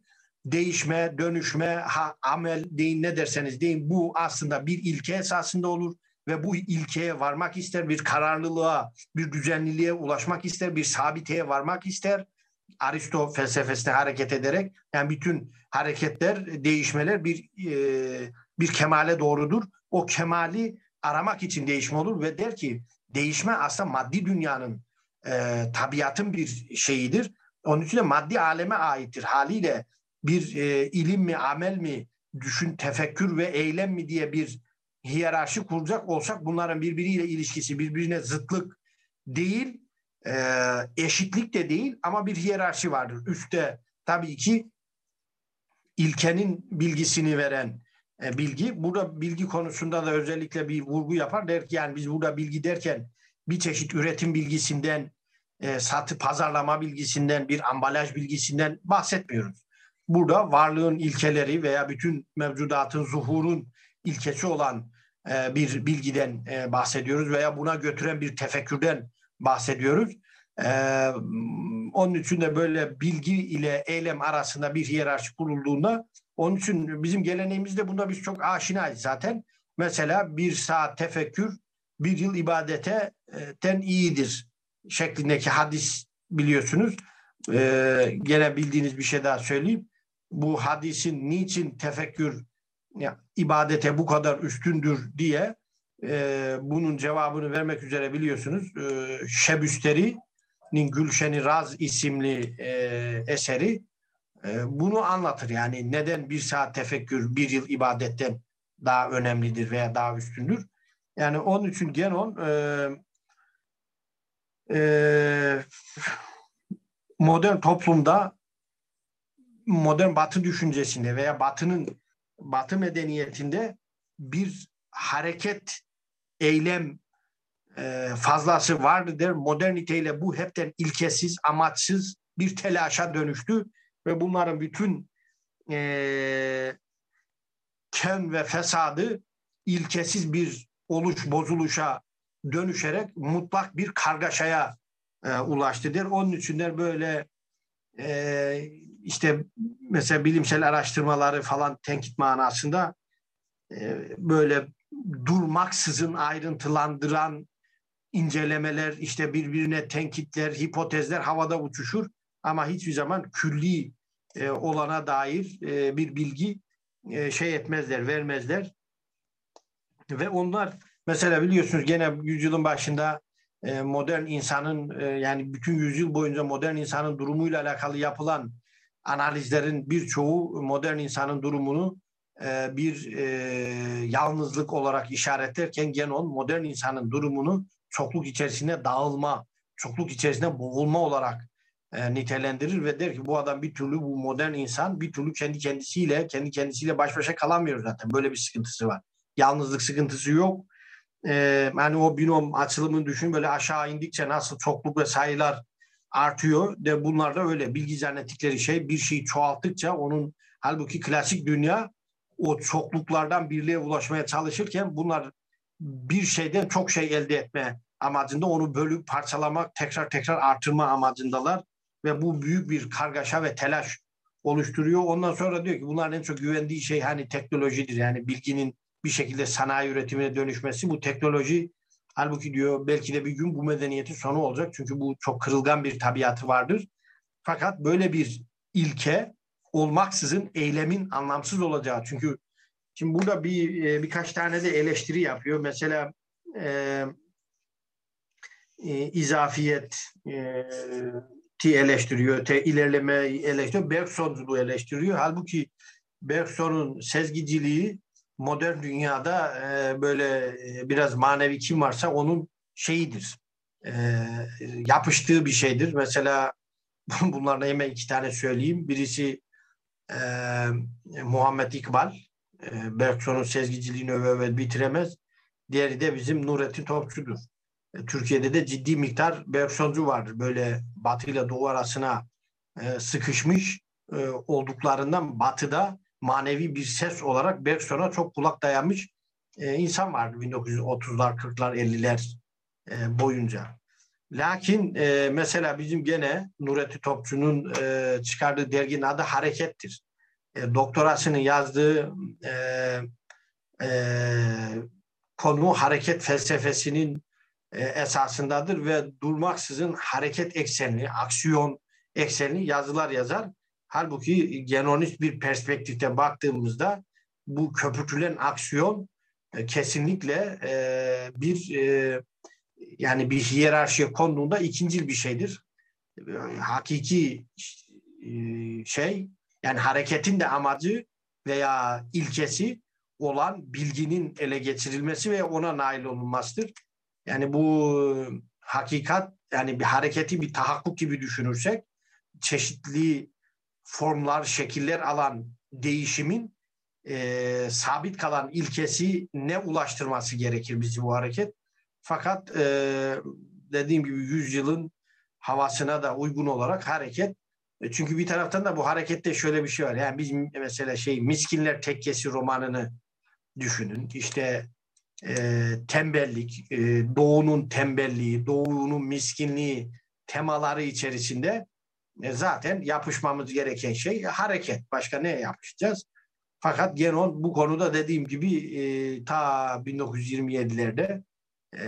Değişme, dönüşme, ha, amel deyin ne derseniz deyin bu aslında bir ilke esasında olur ve bu ilkeye varmak ister, bir kararlılığa, bir düzenliliğe ulaşmak ister, bir sabiteye varmak ister. Aristo felsefesine hareket ederek yani bütün hareketler, değişmeler bir e, bir kemale doğrudur. O kemali aramak için değişme olur ve der ki değişme aslında maddi dünyanın e, tabiatın bir şeyidir. Onun için de maddi aleme aittir. Haliyle bir e, ilim mi, amel mi, düşün, tefekkür ve eylem mi diye bir hiyerarşi kuracak olsak bunların birbiriyle ilişkisi, birbirine zıtlık değil, e, eşitlik de değil ama bir hiyerarşi vardır. Üstte tabii ki ilkenin bilgisini veren e, bilgi. Burada bilgi konusunda da özellikle bir vurgu yapar. Der ki yani biz burada bilgi derken bir çeşit üretim bilgisinden, e, satı pazarlama bilgisinden, bir ambalaj bilgisinden bahsetmiyoruz. Burada varlığın ilkeleri veya bütün mevcudatın, zuhurun ilkesi olan e, bir bilgiden e, bahsediyoruz veya buna götüren bir tefekkürden bahsediyoruz. E, onun için de böyle bilgi ile eylem arasında bir hiyerarşi kurulduğunda onun için bizim geleneğimizde bunda biz çok aşinayız zaten. Mesela bir saat tefekkür bir yıl ibadetten iyidir şeklindeki hadis biliyorsunuz. Ee, gene bildiğiniz bir şey daha söyleyeyim. Bu hadisin niçin tefekkür ibadete bu kadar üstündür diye e, bunun cevabını vermek üzere biliyorsunuz. E, Şebüsteri'nin Gülşeni Raz isimli e, eseri e, bunu anlatır. Yani neden bir saat tefekkür bir yıl ibadetten daha önemlidir veya daha üstündür. Yani onun için Genon e, e, modern toplumda modern batı düşüncesinde veya batının batı medeniyetinde bir hareket eylem e, fazlası vardı der. Moderniteyle bu hepten ilkesiz, amaçsız bir telaşa dönüştü ve bunların bütün e, ken ve fesadı ilkesiz bir oluş bozuluşa dönüşerek mutlak bir kargaşaya e, ulaştıdır. Onun içinler böyle e, işte mesela bilimsel araştırmaları falan tenkit manasında e, böyle durmaksızın ayrıntılandıran incelemeler, işte birbirine tenkitler, hipotezler havada uçuşur ama hiçbir zaman külli e, olana dair e, bir bilgi şey etmezler, vermezler. Ve onlar mesela biliyorsunuz gene yüzyılın başında modern insanın yani bütün yüzyıl boyunca modern insanın durumuyla alakalı yapılan analizlerin birçoğu modern insanın durumunu e, bir e, yalnızlık olarak işaretlerken Genon modern insanın durumunu çokluk içerisinde dağılma, çokluk içerisinde boğulma olarak e, nitelendirir ve der ki bu adam bir türlü bu modern insan bir türlü kendi kendisiyle kendi kendisiyle baş başa kalamıyor zaten. Böyle bir sıkıntısı var. Yalnızlık sıkıntısı yok. E, yani o binom açılımını düşün böyle aşağı indikçe nasıl çokluk ve sayılar artıyor. De bunlar da öyle. Bilgi zannettikleri şey bir şeyi çoğalttıkça onun halbuki klasik dünya o çokluklardan birliğe ulaşmaya çalışırken bunlar bir şeyden çok şey elde etme amacında onu bölüp parçalamak, tekrar tekrar artırma amacındalar ve bu büyük bir kargaşa ve telaş oluşturuyor. Ondan sonra diyor ki bunların en çok güvendiği şey hani teknolojidir. Yani bilginin bir şekilde sanayi üretimine dönüşmesi. Bu teknoloji halbuki diyor belki de bir gün bu medeniyetin sonu olacak. Çünkü bu çok kırılgan bir tabiatı vardır. Fakat böyle bir ilke olmaksızın eylemin anlamsız olacağı. Çünkü şimdi burada bir e, birkaç tane de eleştiri yapıyor. Mesela e, e, izafiyet e, ti eleştiriyor, te ilerleme eleştiriyor, Bergson'u eleştiriyor. Halbuki Bergson'un sezgiciliği modern dünyada e, böyle e, biraz manevi kim varsa onun şeyidir. E, yapıştığı bir şeydir. Mesela bunlardan hemen iki tane söyleyeyim. Birisi e, Muhammed İkbal. E, Bergson'un sezgiciliğini öve öve bitiremez. Diğeri de bizim Nurettin Topçu'dur. E, Türkiye'de de ciddi miktar Bergsoncu vardır. Böyle Batı ile Doğu arasına e, sıkışmış e, olduklarından Batı'da manevi bir ses olarak Bergson'a çok kulak dayanmış e, insan vardı 1930'lar, 40'lar, 50'ler e, boyunca. Lakin e, mesela bizim gene Nurettin Topçu'nun e, çıkardığı derginin adı Harekettir. E, doktorasını yazdığı e, e, konu hareket felsefesinin e, esasındadır ve durmaksızın hareket eksenli, aksiyon eksenli yazılar yazar. Halbuki genonist bir perspektifte baktığımızda bu köpürtülen aksiyon e, kesinlikle e, bir e, yani bir hiyerarşiye konduğunda ikincil bir şeydir. E, hakiki e, şey yani hareketin de amacı veya ilkesi olan bilginin ele geçirilmesi ve ona nail olunmasıdır. Yani bu hakikat yani bir hareketi bir tahakkuk gibi düşünürsek çeşitli formlar, şekiller alan değişimin e, sabit kalan ilkesi ne ulaştırması gerekir bizi bu hareket. Fakat e, dediğim gibi yüzyılın havasına da uygun olarak hareket. E, çünkü bir taraftan da bu harekette şöyle bir şey var. Yani biz mesela şey Miskinler Tekkesi romanını düşünün. İşte e, tembellik, e, doğunun tembelliği, doğunun miskinliği temaları içerisinde zaten yapışmamız gereken şey hareket. Başka ne yapışacağız? Fakat Genon bu konuda dediğim gibi e, ta 1927'lerde e,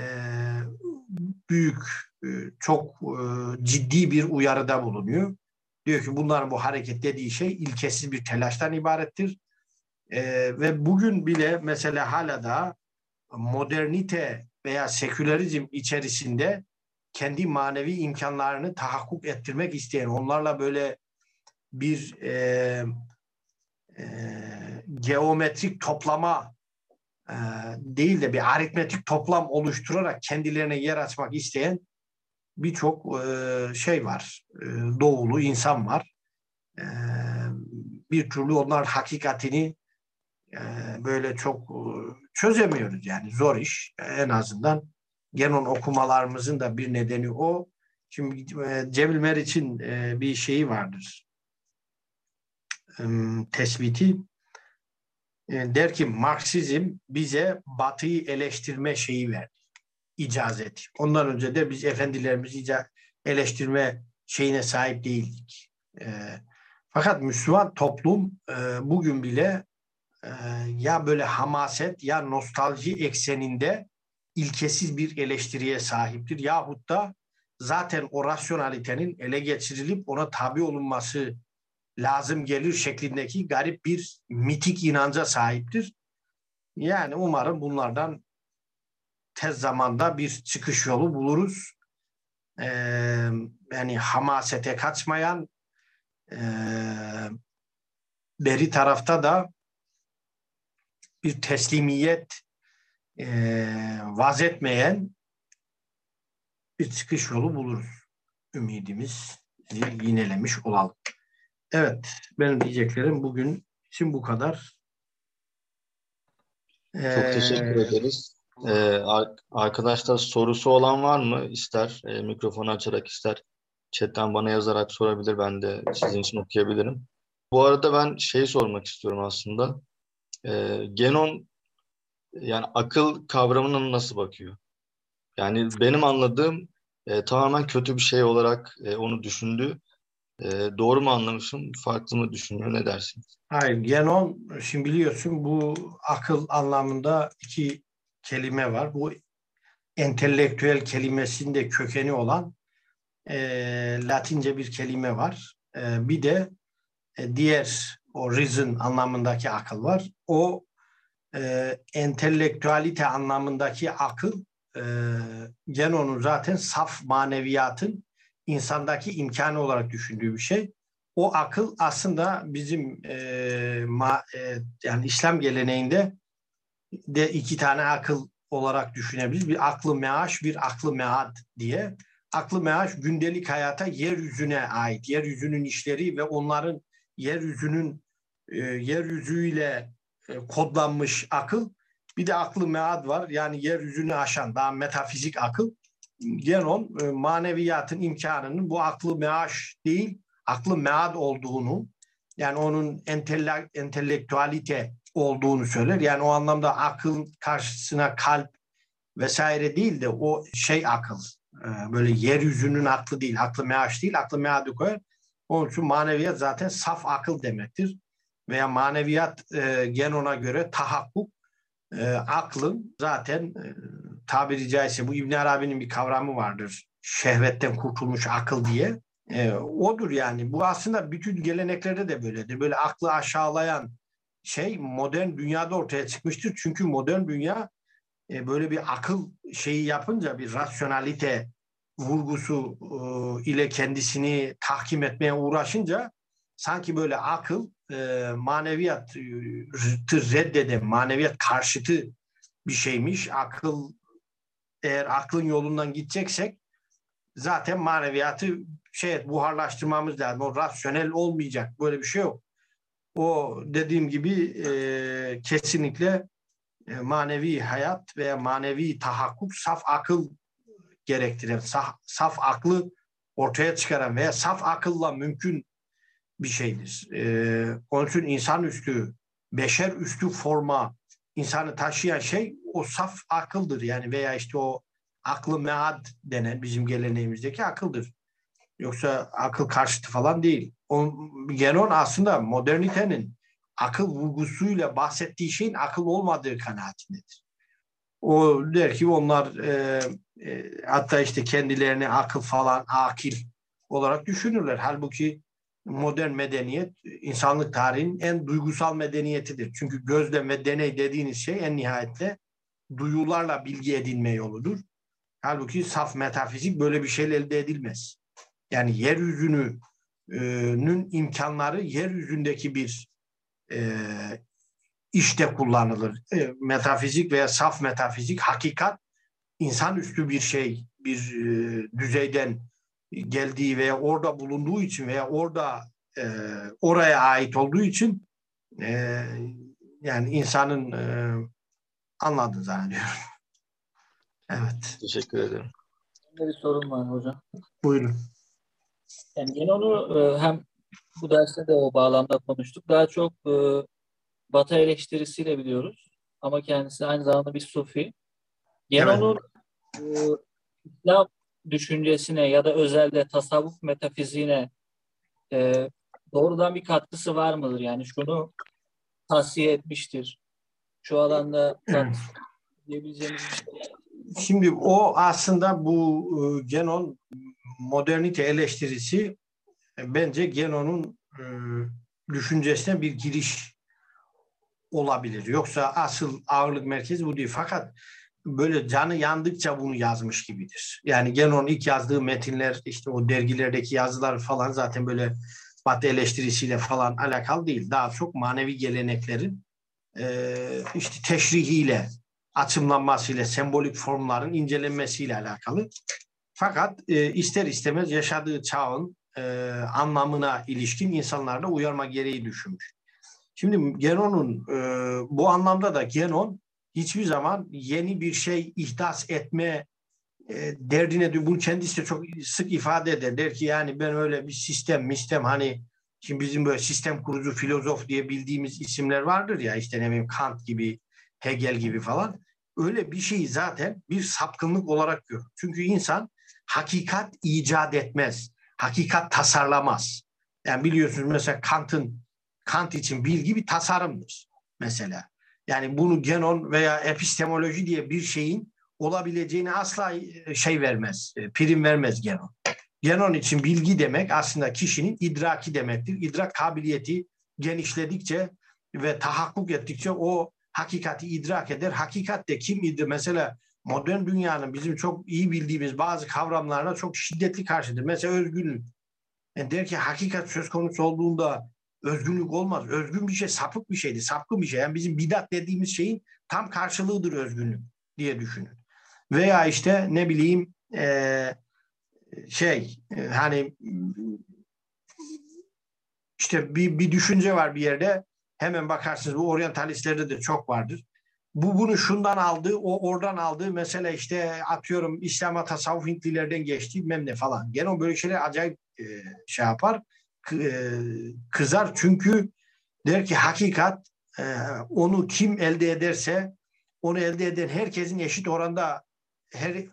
büyük, e, çok e, ciddi bir uyarıda bulunuyor. Diyor ki bunların bu hareket dediği şey ilkesiz bir telaştan ibarettir. E, ve bugün bile mesela hala da modernite veya sekülerizm içerisinde kendi manevi imkanlarını tahakkuk ettirmek isteyen, onlarla böyle bir e, e, geometrik toplama e, değil de bir aritmetik toplam oluşturarak kendilerine yer açmak isteyen birçok e, şey var. E, doğulu insan var. E, bir türlü onlar hakikatini e, böyle çok e, çözemiyoruz yani zor iş. En azından genon okumalarımızın da bir nedeni o. Şimdi e, Cemil Meriç'in e, bir şeyi vardır. Tespiti e, der ki Marksizm bize batıyı eleştirme şeyi verdi. icazeti. Ondan önce de biz efendilerimizi eleştirme şeyine sahip değildik. Fakat Müslüman toplum bugün bile ya böyle hamaset ya nostalji ekseninde ilkesiz bir eleştiriye sahiptir. Yahut da zaten o rasyonalitenin ele geçirilip ona tabi olunması lazım gelir şeklindeki garip bir mitik inanca sahiptir. Yani umarım bunlardan tez zamanda bir çıkış yolu buluruz. Ee, yani hamasete kaçmayan e, beri tarafta da bir teslimiyet e, vaz etmeyen bir çıkış yolu buluruz. Ümidimizi yinelemiş olalım. Evet, benim diyeceklerim bugün için bu kadar. Çok ee, teşekkür ederiz. Ee, arkadaşlar sorusu olan var mı? İster e, mikrofonu açarak ister chatten bana yazarak sorabilir. Ben de sizin için okuyabilirim. Bu arada ben şey sormak istiyorum aslında. Ee, genon yani akıl kavramına nasıl bakıyor? Yani benim anladığım e, tamamen kötü bir şey olarak e, onu düşündü e, doğru mu anlamışım? Farklı mı düşünüyor? Ne dersin? Hayır. Genon şimdi biliyorsun bu akıl anlamında iki kelime var. Bu entelektüel kelimesinde kökeni olan e, Latince bir kelime var. E, bir de e, diğer o reason anlamındaki akıl var. O e, entelektüalite anlamındaki akıl e, Genon'un zaten saf maneviyatın insandaki imkanı olarak düşündüğü bir şey. O akıl aslında bizim e, ma, e, yani İslam geleneğinde de iki tane akıl olarak düşünebiliriz. Bir aklı meaş, bir aklı mead diye. Aklı meaş gündelik hayata yeryüzüne ait, yeryüzünün işleri ve onların yeryüzünün e, yeryüzüyle e, kodlanmış akıl. Bir de aklı mead var yani yeryüzünü aşan daha metafizik akıl. Genon e, maneviyatın imkanının bu aklı meaş değil, aklı mead olduğunu yani onun entele, entelektüalite olduğunu söyler. Yani o anlamda akıl karşısına kalp vesaire değil de o şey akıl. E, böyle yeryüzünün aklı değil, aklı meaş değil, aklı meadı koyar. Onun için maneviyat zaten saf akıl demektir. Veya maneviyat e, Genon'a göre tahakkuk e, aklın zaten e, tabiri caizse bu İbn Arabi'nin bir kavramı vardır. Şehvetten kurtulmuş akıl diye. E, odur yani. Bu aslında bütün geleneklerde de böyledir. Böyle aklı aşağılayan şey modern dünyada ortaya çıkmıştır. Çünkü modern dünya e, böyle bir akıl şeyi yapınca bir rasyonalite vurgusu e, ile kendisini tahkim etmeye uğraşınca sanki böyle akıl e, maneviyatı reddeden, maneviyat karşıtı bir şeymiş. Akıl eğer aklın yolundan gideceksek zaten maneviyatı şey buharlaştırmamız lazım. O rasyonel olmayacak. Böyle bir şey yok. O dediğim gibi e, kesinlikle e, manevi hayat veya manevi tahakkuk saf akıl gerektiren, saf, saf aklı ortaya çıkaran veya saf akılla mümkün bir şeydir. Ee, onun için insanüstü, beşer üstü forma insanı taşıyan şey o saf akıldır. Yani veya işte o aklı mead denen bizim geleneğimizdeki akıldır. Yoksa akıl karşıtı falan değil. O, Genon aslında modernitenin akıl vurgusuyla bahsettiği şeyin akıl olmadığı kanaatindedir. O der ki onlar e, e, hatta işte kendilerini akıl falan akil olarak düşünürler. Halbuki modern medeniyet insanlık tarihinin en duygusal medeniyetidir. Çünkü gözlem ve deney dediğiniz şey en nihayette duyularla bilgi edinme yoludur. Halbuki saf metafizik böyle bir şeyle elde edilmez. Yani yeryüzünün imkanları yeryüzündeki bir e, işte kullanılır. E, metafizik veya saf metafizik hakikat insanüstü bir şey, bir e, düzeyden geldiği veya orada bulunduğu için veya orada e, oraya ait olduğu için e, yani insanın e, anladığı zannediyorum. Evet. Teşekkür ederim. bir sorun var hocam. Buyurun. Yani yine onu e, hem bu derste de o bağlamda konuştuk. Daha çok e, Batı eleştirisiyle biliyoruz. Ama kendisi aynı zamanda bir sufi. Genon'un evet. e, İslam düşüncesine ya da özelde tasavvuf metafiziğine e, doğrudan bir katkısı var mıdır? Yani şunu tavsiye etmiştir. Şu alanda diyebileceğimiz bir şey. Şimdi o aslında bu e, Genon modernite eleştirisi e, bence Genon'un e, düşüncesine bir giriş olabilir. Yoksa asıl ağırlık merkezi bu değil. Fakat böyle canı yandıkça bunu yazmış gibidir. Yani Genon'un ilk yazdığı metinler işte o dergilerdeki yazılar falan zaten böyle Batı eleştirisiyle falan alakalı değil. Daha çok manevi geleneklerin e, işte teşrihiyle, açımlanmasıyla, sembolik formların incelenmesiyle alakalı. Fakat e, ister istemez yaşadığı çağın e, anlamına ilişkin insanlarda uyarma gereği düşünmüş. Şimdi Genon'un e, bu anlamda da Genon hiçbir zaman yeni bir şey ihdas etme e, derdine bunu kendisi de çok sık ifade eder. Der ki yani ben öyle bir sistem, mistem hani şimdi bizim böyle sistem kurucu filozof diye bildiğimiz isimler vardır ya işte ne bileyim Kant gibi, Hegel gibi falan. Öyle bir şeyi zaten bir sapkınlık olarak görür. Çünkü insan hakikat icat etmez. Hakikat tasarlamaz. Yani biliyorsunuz mesela Kant'ın Kant için bilgi bir tasarımdır mesela. Yani bunu genon veya epistemoloji diye bir şeyin olabileceğini asla e, şey vermez, e, prim vermez genon. Genon için bilgi demek aslında kişinin idraki demektir. İdrak kabiliyeti genişledikçe ve tahakkuk ettikçe o hakikati idrak eder. Hakikat de kim idi? Mesela modern dünyanın bizim çok iyi bildiğimiz bazı kavramlarına çok şiddetli karşıdır. Mesela özgürlük. Yani der ki hakikat söz konusu olduğunda özgünlük olmaz. Özgün bir şey sapık bir şeydi, sapkın bir şey. Yani bizim bidat dediğimiz şeyin tam karşılığıdır özgünlük diye düşünün. Veya işte ne bileyim e, şey e, hani işte bir, bir düşünce var bir yerde hemen bakarsınız bu oryantalistlerde de çok vardır. bu bunu şundan aldı, o oradan aldı. Mesela işte atıyorum İslam'a tasavvuf Hintlilerden geçti bilmem ne falan. Gene o böyle şeyler acayip e, şey yapar. E, kızar çünkü der ki hakikat e, onu kim elde ederse onu elde eden herkesin eşit oranda her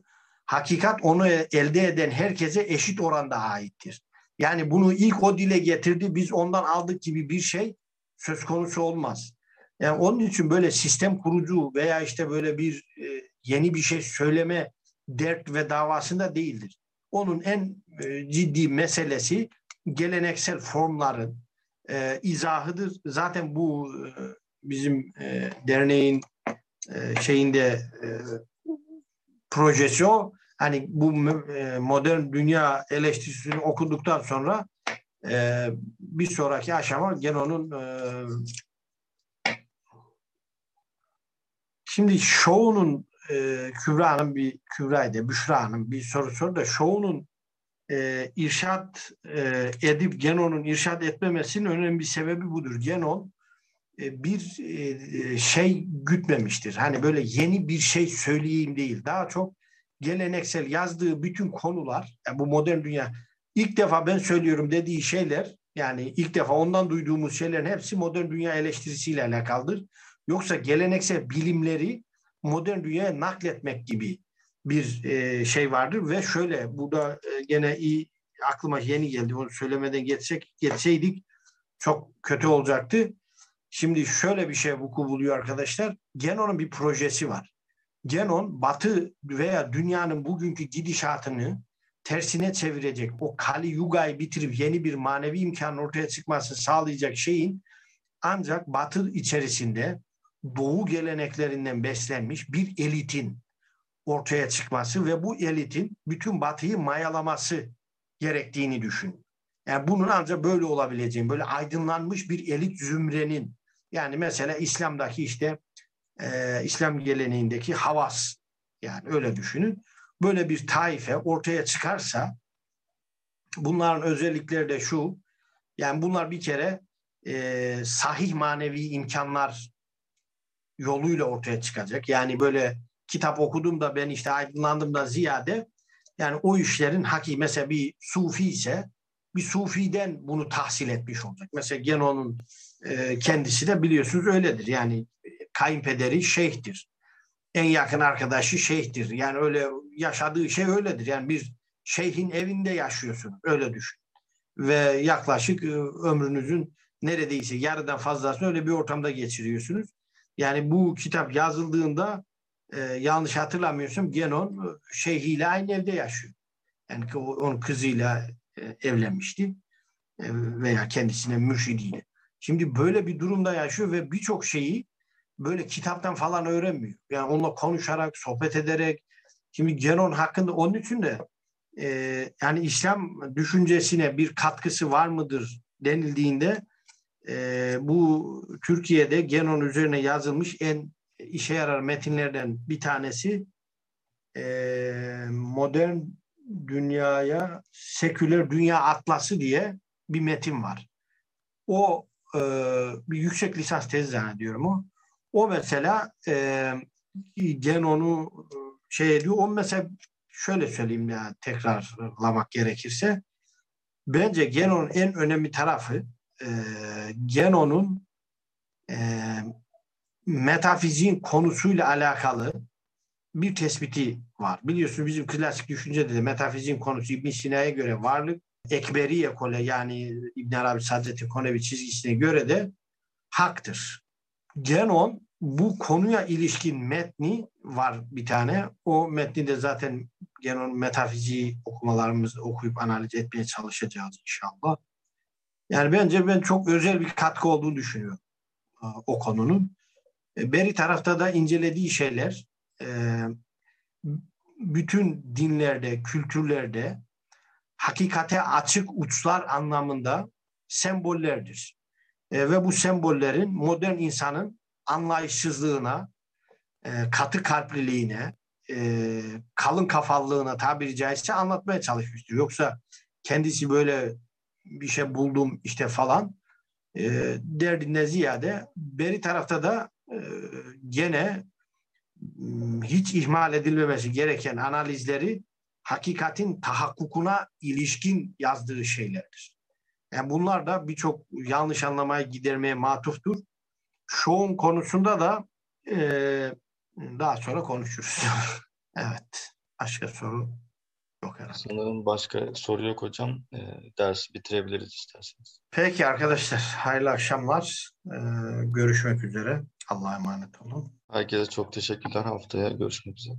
hakikat onu elde eden herkese eşit oranda aittir. Yani bunu ilk o dile getirdi, biz ondan aldık gibi bir şey söz konusu olmaz. Yani onun için böyle sistem kurucu veya işte böyle bir e, yeni bir şey söyleme dert ve davasında değildir. Onun en e, ciddi meselesi geleneksel formların e, izahıdır. Zaten bu e, bizim e, derneğin e, şeyinde e, projesi o. Hani bu e, modern dünya eleştirisini okuduktan sonra e, bir sonraki aşama gene onun e, şimdi şovunun e, Kübra'nın bir Kübra'ydı, Büşra'nın bir soru soru da şovunun e, irşat e, edip Genon'un irşat etmemesinin önemli bir sebebi budur. Genon e, bir e, şey gütmemiştir. Hani böyle yeni bir şey söyleyeyim değil. Daha çok geleneksel yazdığı bütün konular, yani bu modern dünya ilk defa ben söylüyorum dediği şeyler, yani ilk defa ondan duyduğumuz şeylerin hepsi modern dünya eleştirisiyle alakalıdır. Yoksa geleneksel bilimleri modern dünyaya nakletmek gibi bir e, şey vardır ve şöyle burada e, gene iyi aklıma yeni geldi onu söylemeden geçsek geçseydik çok kötü olacaktı. Şimdi şöyle bir şey vuku buluyor arkadaşlar. Genon'un bir projesi var. Genon Batı veya dünyanın bugünkü gidişatını tersine çevirecek, o Kali Yuga'yı bitirip yeni bir manevi imkanın ortaya çıkmasını sağlayacak şeyin ancak Batı içerisinde Doğu geleneklerinden beslenmiş bir elitin ortaya çıkması ve bu elitin bütün Batı'yı mayalaması gerektiğini düşün. Yani bunun ancak böyle olabileceğini, böyle aydınlanmış bir elit zümrenin yani mesela İslam'daki işte e, İslam geleneğindeki havas yani öyle düşünün. Böyle bir taife ortaya çıkarsa bunların özellikleri de şu yani bunlar bir kere e, sahih manevi imkanlar yoluyla ortaya çıkacak. Yani böyle kitap okudum da ben işte aydınlandım da ziyade yani o işlerin haki mesela bir sufi ise bir sufiden bunu tahsil etmiş olacak. Mesela Genon'un e, kendisi de biliyorsunuz öyledir. Yani kayınpederi şeyhtir. En yakın arkadaşı şeyhtir. Yani öyle yaşadığı şey öyledir. Yani bir şeyhin evinde yaşıyorsunuz. Öyle düşün. Ve yaklaşık e, ömrünüzün neredeyse yarıdan fazlasını öyle bir ortamda geçiriyorsunuz. Yani bu kitap yazıldığında e, yanlış hatırlamıyorsam Genon e, şeyhiyle aynı evde yaşıyor. Yani onun kızıyla e, evlenmişti e, veya kendisine mürşidiyle. Şimdi böyle bir durumda yaşıyor ve birçok şeyi böyle kitaptan falan öğrenmiyor. Yani onunla konuşarak, sohbet ederek. Şimdi Genon hakkında onun için de e, yani İslam düşüncesine bir katkısı var mıdır denildiğinde e, bu Türkiye'de Genon üzerine yazılmış en işe yarar metinlerden bir tanesi e, modern dünyaya seküler dünya atlası diye bir metin var. O e, bir yüksek lisans tezi zannediyorum o. O mesela e, Genon'u e, şey ediyor. O mesela şöyle söyleyeyim ya tekrarlamak gerekirse bence Genon'un en önemli tarafı e, Genon'un e, metafiziğin konusuyla alakalı bir tespiti var. Biliyorsunuz bizim klasik düşüncede de metafiziğin konusu İbn Sina'ya göre varlık, Ekberiye kole yani İbn Arabi Sadrettin Konevi çizgisine göre de haktır. Genon bu konuya ilişkin metni var bir tane. O metni de zaten Genon metafiziği okumalarımızı okuyup analiz etmeye çalışacağız inşallah. Yani bence ben çok özel bir katkı olduğunu düşünüyorum o konunun. E, beri tarafta da incelediği şeyler e, bütün dinlerde, kültürlerde hakikate açık uçlar anlamında sembollerdir. E, ve bu sembollerin modern insanın anlayışsızlığına, katı kalpliliğine, kalın kafallığına tabiri caizse anlatmaya çalışmıştır. Yoksa kendisi böyle bir şey buldum işte falan e, derdinden ziyade beri tarafta da e, gene m, hiç ihmal edilmemesi gereken analizleri hakikatin tahakkukuna ilişkin yazdığı şeylerdir. Yani bunlar da birçok yanlış anlamayı gidermeye matuftur. Şovun konusunda da eee, daha sonra konuşuruz. evet. Başka soru yok herhalde. Sanırım başka soru yok hocam. Ee, dersi bitirebiliriz isterseniz. Peki arkadaşlar. Hayırlı akşamlar. Eee, görüşmek üzere. Allah'a emanet olun. Herkese çok teşekkürler. Haftaya görüşmek üzere.